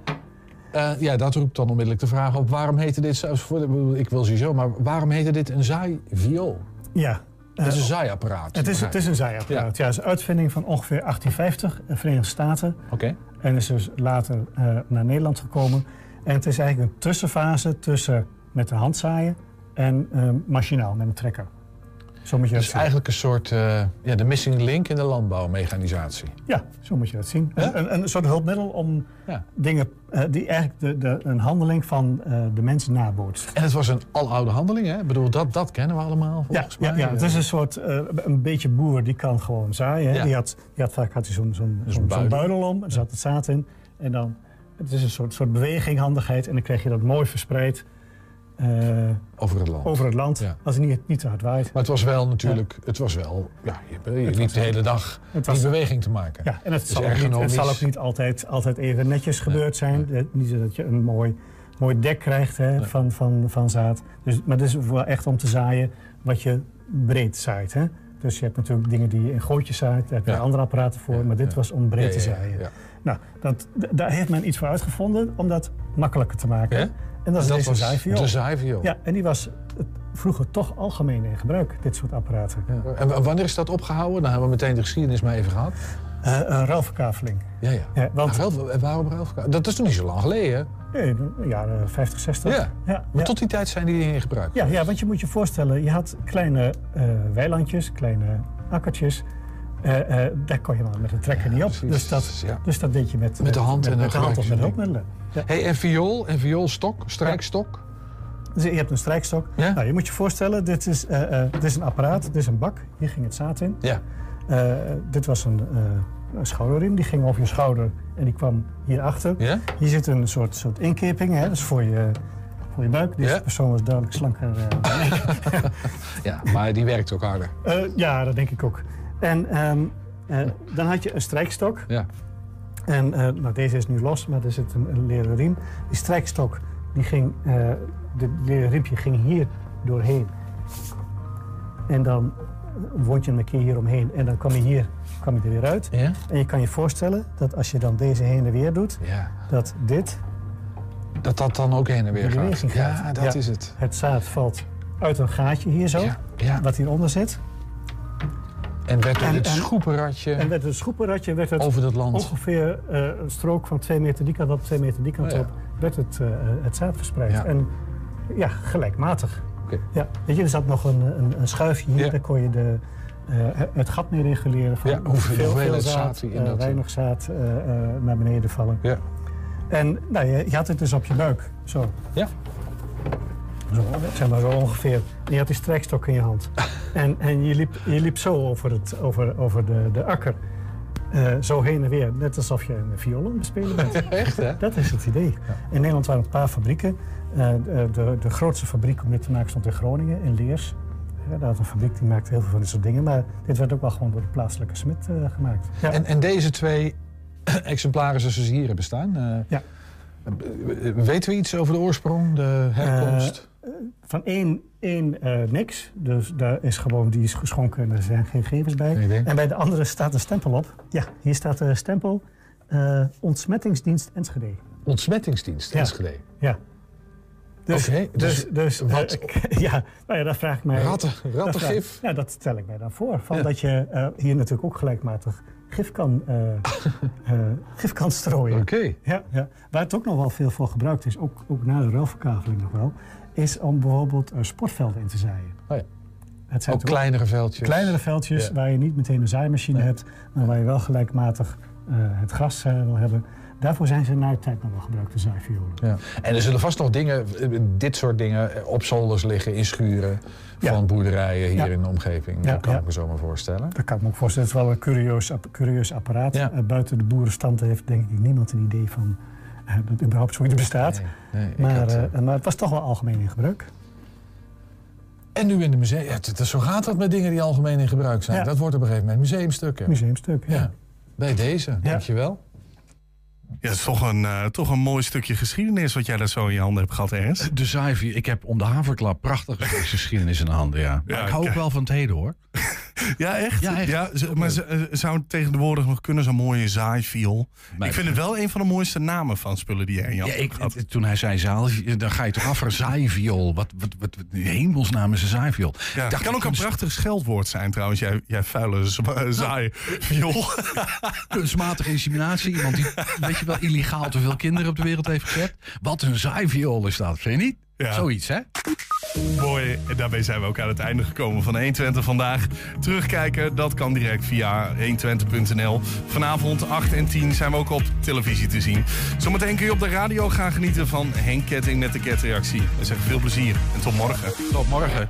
[SPEAKER 11] Eh, ja, dat roept dan onmiddellijk de vraag op. Waarom heette dit, zelfs voor de, ik wil sowieso, maar waarom heette dit een zaaiviool?
[SPEAKER 12] Ja.
[SPEAKER 11] Het is
[SPEAKER 12] Eh,
[SPEAKER 11] een zaaiapparaat.
[SPEAKER 12] Het is, het is een zaaiapparaat. Ja. het is een uitvinding van ongeveer 1850 in de Verenigde Staten.
[SPEAKER 11] Oké.
[SPEAKER 12] En is dus later eh, naar Nederland gekomen. En het is eigenlijk een tussenfase tussen met de hand zaaien en eh, machinaal met een trekker. Zo moet je dat zien.
[SPEAKER 11] eigenlijk een soort, eh, ja, de missing link in de landbouwmechanisatie.
[SPEAKER 12] Ja, zo moet je dat zien. Een, een, een soort hulpmiddel om
[SPEAKER 11] Ja.
[SPEAKER 12] dingen eh, die eigenlijk de, de, een handeling van eh, de mensen nabootst.
[SPEAKER 11] En het was een aloude handeling, hè? Ik bedoel, dat, dat kennen we allemaal,
[SPEAKER 12] Ja,
[SPEAKER 11] volgens
[SPEAKER 12] ja,
[SPEAKER 11] mij.
[SPEAKER 12] ja, het is een soort, een beetje boer die kan gewoon zaaien. hè.
[SPEAKER 11] Ja.
[SPEAKER 12] Die, had, die had vaak had hij zo'n zo'n zo'n
[SPEAKER 11] buidel.
[SPEAKER 12] om, er zat het zaad in. En dan, het is een soort, soort beweging, handigheid. En dan krijg je dat mooi verspreid
[SPEAKER 11] Over het land.
[SPEAKER 12] over het land.
[SPEAKER 11] Ja.
[SPEAKER 12] Als het niet, niet te hard waait.
[SPEAKER 11] Maar het was wel natuurlijk, het was wel, ja, je, je liep de hele dag die
[SPEAKER 12] was-
[SPEAKER 11] beweging te maken.
[SPEAKER 12] Ja, en het,
[SPEAKER 11] Dus
[SPEAKER 12] zal ook, niet, het zal ook niet altijd, altijd even netjes gebeurd zijn. Eh, Niet zo dat je een mooi, mooi dek krijgt hè, van, van, van zaad. Dus, maar het is wel echt om te zaaien wat je breed zaait. Hè? Dus je hebt natuurlijk dingen die je in gootjes zaait. Daar heb je
[SPEAKER 11] Ja.
[SPEAKER 12] andere apparaten voor. maar dit
[SPEAKER 11] ja.
[SPEAKER 12] was om breed te zaaien.
[SPEAKER 11] ja.
[SPEAKER 12] Nou, dat, daar heeft men iets voor uitgevonden om dat makkelijker te maken. En dat is
[SPEAKER 11] dat
[SPEAKER 12] deze
[SPEAKER 11] was de zaaiviool.
[SPEAKER 12] Ja, en die was vroeger toch algemeen in gebruik, dit soort apparaten.
[SPEAKER 11] Ja. En wanneer is dat opgehouden? Dan hebben we meteen de geschiedenis maar even gehad.
[SPEAKER 12] Eh, een ruilverkaveling.
[SPEAKER 11] Ja, ja.
[SPEAKER 12] Ja, want-
[SPEAKER 11] ruil- waarom ruilverkaveling? Dat is toen niet zo lang geleden, hè?
[SPEAKER 12] Nee, de jaren 50, 60.
[SPEAKER 11] Ja.
[SPEAKER 12] ja,
[SPEAKER 11] Maar tot die tijd zijn die in gebruik.
[SPEAKER 12] Ja, ja, want je moet je voorstellen, je had kleine eh, weilandjes, kleine akkertjes. Eh, daar kon je maar met een trekker niet op.
[SPEAKER 11] precies.
[SPEAKER 12] Dus dat, dus dat deed je met,
[SPEAKER 11] Met de hand
[SPEAKER 12] met,
[SPEAKER 11] en
[SPEAKER 12] met de hand of met hulpmiddelen. Ja.
[SPEAKER 11] Hey, en viool en vioolstok, strijkstok?
[SPEAKER 12] Dus je hebt een strijkstok.
[SPEAKER 11] Ja?
[SPEAKER 12] Nou, je moet je voorstellen, dit is, eh, eh, dit is een apparaat, dit is een bak. Hier ging het zaad in.
[SPEAKER 11] Ja.
[SPEAKER 12] Eh, dit was een, een schouderriem, die ging over je schouder en die kwam hierachter.
[SPEAKER 11] Ja?
[SPEAKER 12] Hier zit een soort, soort inkeping, hè, dus voor je, voor je buik. Deze
[SPEAKER 11] Ja.
[SPEAKER 12] persoon was duidelijk slanker dan ik.
[SPEAKER 11] Ja, maar die werkt ook harder.
[SPEAKER 12] Ja, dat denk ik ook. En ehm, eh, dan had je een strijkstok.
[SPEAKER 11] Ja.
[SPEAKER 12] En eh, nou, deze is nu los, maar er zit een, een leren riem. Die strijkstok, die ging, eh de leren riempje ging hier doorheen. En dan wond je hem een keer hier omheen. En dan kwam je hier kwam je er weer uit.
[SPEAKER 11] Ja?
[SPEAKER 12] En je kan je voorstellen dat als je dan deze heen en weer doet,
[SPEAKER 11] Ja.
[SPEAKER 12] dat dit
[SPEAKER 11] Dat dat dan ook heen en weer gaat. Ja, dat
[SPEAKER 12] Ja.
[SPEAKER 11] is het.
[SPEAKER 12] Het zaad valt uit een gaatje hier zo, wat hieronder zit.
[SPEAKER 11] En werd
[SPEAKER 12] En-
[SPEAKER 11] het
[SPEAKER 12] en-
[SPEAKER 11] schoepenradje
[SPEAKER 12] En het schoepenradje werd het
[SPEAKER 11] over dat land.
[SPEAKER 12] ongeveer eh, een strook van twee meter die kant op, twee meter die kant
[SPEAKER 11] Oh ja.
[SPEAKER 12] op, werd het, eh, het zaad verspreid.
[SPEAKER 11] Ja.
[SPEAKER 12] En ja, gelijkmatig. Ja, weet je, er zat nog een, een, een schuifje hier,
[SPEAKER 11] Ja.
[SPEAKER 12] daar kon je de, eh, het gat mee reguleren. Van
[SPEAKER 11] Ja, hoeveel-
[SPEAKER 12] veel, veel
[SPEAKER 11] zaad dat-
[SPEAKER 12] weinig zaad naar beneden vallen.
[SPEAKER 11] Ja.
[SPEAKER 12] En nou, je, je had het dus op je buik, zo.
[SPEAKER 11] Ja.
[SPEAKER 12] Zo, zeg maar zo ongeveer. En je had die strijkstok in je hand. en en je, liep, je liep zo over, het, over, over de, de akker. Eh, zo heen en weer. Net alsof je een viool aan het spelen bent.
[SPEAKER 11] Echt, hè?
[SPEAKER 12] Dat is het idee. In Nederland waren een paar fabrieken. Eh, de, de, grootste fabriek om dit te maken stond in Groningen, in Leers. Ja, daar had een fabriek die maakte heel veel van dit soort dingen. Maar dit werd ook wel gewoon door de plaatselijke smid eh, gemaakt. Ja.
[SPEAKER 11] En, en deze twee exemplaren zoals ze hier hebben staan. eh,
[SPEAKER 12] Ja.
[SPEAKER 11] eh, Weten we iets over de oorsprong, de herkomst?
[SPEAKER 12] Van één, één eh, niks. Dus daar is gewoon, die is geschonken en er zijn geen gegevens bij. En bij de andere staat een stempel op. Ja, hier staat de stempel eh, Ontsmettingsdienst Enschede.
[SPEAKER 11] Ontsmettingsdienst,
[SPEAKER 12] Ja.
[SPEAKER 11] Enschede.
[SPEAKER 12] Ja. Dus,
[SPEAKER 11] Oké, dus
[SPEAKER 12] dus, dus, eh,
[SPEAKER 11] wat-
[SPEAKER 12] ja, nou ja, daar vraag ik mij...
[SPEAKER 11] Ratten, rattengif?
[SPEAKER 12] Ja, dat stel ik mij dan voor. Van
[SPEAKER 11] Ja.
[SPEAKER 12] Dat je hier natuurlijk ook gelijkmatig gif kan, gif kan strooien.
[SPEAKER 11] Oké.
[SPEAKER 12] Ja, ja. Waar het ook nog wel veel voor gebruikt is, ook, ook na de ruilverkaveling nog wel, is om bijvoorbeeld eh, sportvelden in te zaaien.
[SPEAKER 11] Oh ja.
[SPEAKER 12] Het zijn
[SPEAKER 11] Ook kleinere veldjes.
[SPEAKER 12] kleinere veldjes
[SPEAKER 11] Ja.
[SPEAKER 12] waar je niet meteen een zaaimachine hebt, maar waar je wel gelijkmatig eh, het gras eh, wil hebben. Daarvoor zijn ze na de tijd nog wel gebruikt, de zaaiviolen.
[SPEAKER 11] Ja. En er zullen vast nog dingen, dit soort dingen, op zolders liggen in schuren
[SPEAKER 12] Ja.
[SPEAKER 11] van boerderijen hier
[SPEAKER 12] Ja.
[SPEAKER 11] in de omgeving.
[SPEAKER 12] Ja,
[SPEAKER 11] Dat kan ik me zo maar voorstellen.
[SPEAKER 12] Dat kan ik me ook voorstellen. Het is wel een curieus, curieus apparaat. Buiten de boerenstand heeft denk ik niemand een idee van dat überhaupt zoiets bestaat.
[SPEAKER 11] Nee, nee, ik
[SPEAKER 12] maar,
[SPEAKER 11] had, eh,
[SPEAKER 12] eh, maar het was toch wel algemeen in gebruik.
[SPEAKER 11] En nu in de museum. Ja, het, zo gaat dat met dingen die algemeen in gebruik zijn.
[SPEAKER 12] Ja.
[SPEAKER 11] Dat wordt op een gegeven moment museumstukken.
[SPEAKER 12] Museumstuk, ja.
[SPEAKER 11] Ja. Bij deze, dankjewel.
[SPEAKER 1] Ja, het is toch een, eh, toch een mooi stukje geschiedenis wat jij daar zo in je handen hebt gehad, Ernst.
[SPEAKER 2] De Zaivi, ik heb om de haverklap prachtige geschiedenis in de handen, ja. Maar
[SPEAKER 1] Ja,
[SPEAKER 2] ik hou ook wel van het heden, hoor.
[SPEAKER 1] Ja, echt?
[SPEAKER 2] Ja, echt.
[SPEAKER 1] ze- maar ze, eh, zou het tegenwoordig nog kunnen, zo'n mooie zaaiviol?
[SPEAKER 2] Maar-
[SPEAKER 1] ik vind het wel een van de mooiste namen van spullen die jij in je
[SPEAKER 2] Ja, ik,
[SPEAKER 1] gehad.
[SPEAKER 2] toen hij zei zaal, dan ga je toch af voor zaaiviool. Wat, wat, wat, hemelsnaam is een zaaiviool?
[SPEAKER 1] Ja,
[SPEAKER 2] dacht,
[SPEAKER 1] kan ook een prachtig scheldwoord zijn trouwens, jij, jij vuile zwa- zaaiviool.
[SPEAKER 2] kunstmatige inseminatie. Iemand die, weet je wel, illegaal te veel kinderen op de wereld heeft gezet. Wat een zaaiviool is dat, vind je niet?
[SPEAKER 1] Ja.
[SPEAKER 2] Zoiets, hè?
[SPEAKER 1] Mooi, en daarmee zijn we ook aan het einde gekomen van 120 vandaag. Terugkijken, dat kan direct via 120.nl. Vanavond 8 en 10 zijn we ook op televisie te zien. Zometeen kun je op de radio gaan genieten van Henk Ketting met de ketreactie. We zeggen veel plezier en tot morgen.
[SPEAKER 2] Tot morgen.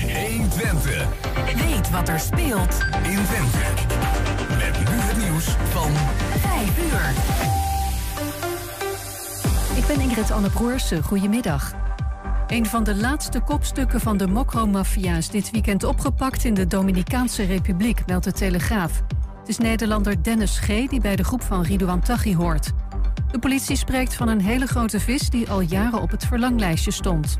[SPEAKER 13] 120
[SPEAKER 5] Weet wat er speelt
[SPEAKER 13] in Twente. Met nu het nieuws van
[SPEAKER 5] 5 uur.
[SPEAKER 14] Ik ben Ingrid Anne Broersen. Goedemiddag. Een van de laatste kopstukken van de Mokro-maffia dit weekend opgepakt in de Dominicaanse Republiek, meldt de Telegraaf. Het is Nederlander Dennis G. die bij de groep van Ridouan Taghi hoort. De politie spreekt van een hele grote vis die al jaren op het verlanglijstje stond.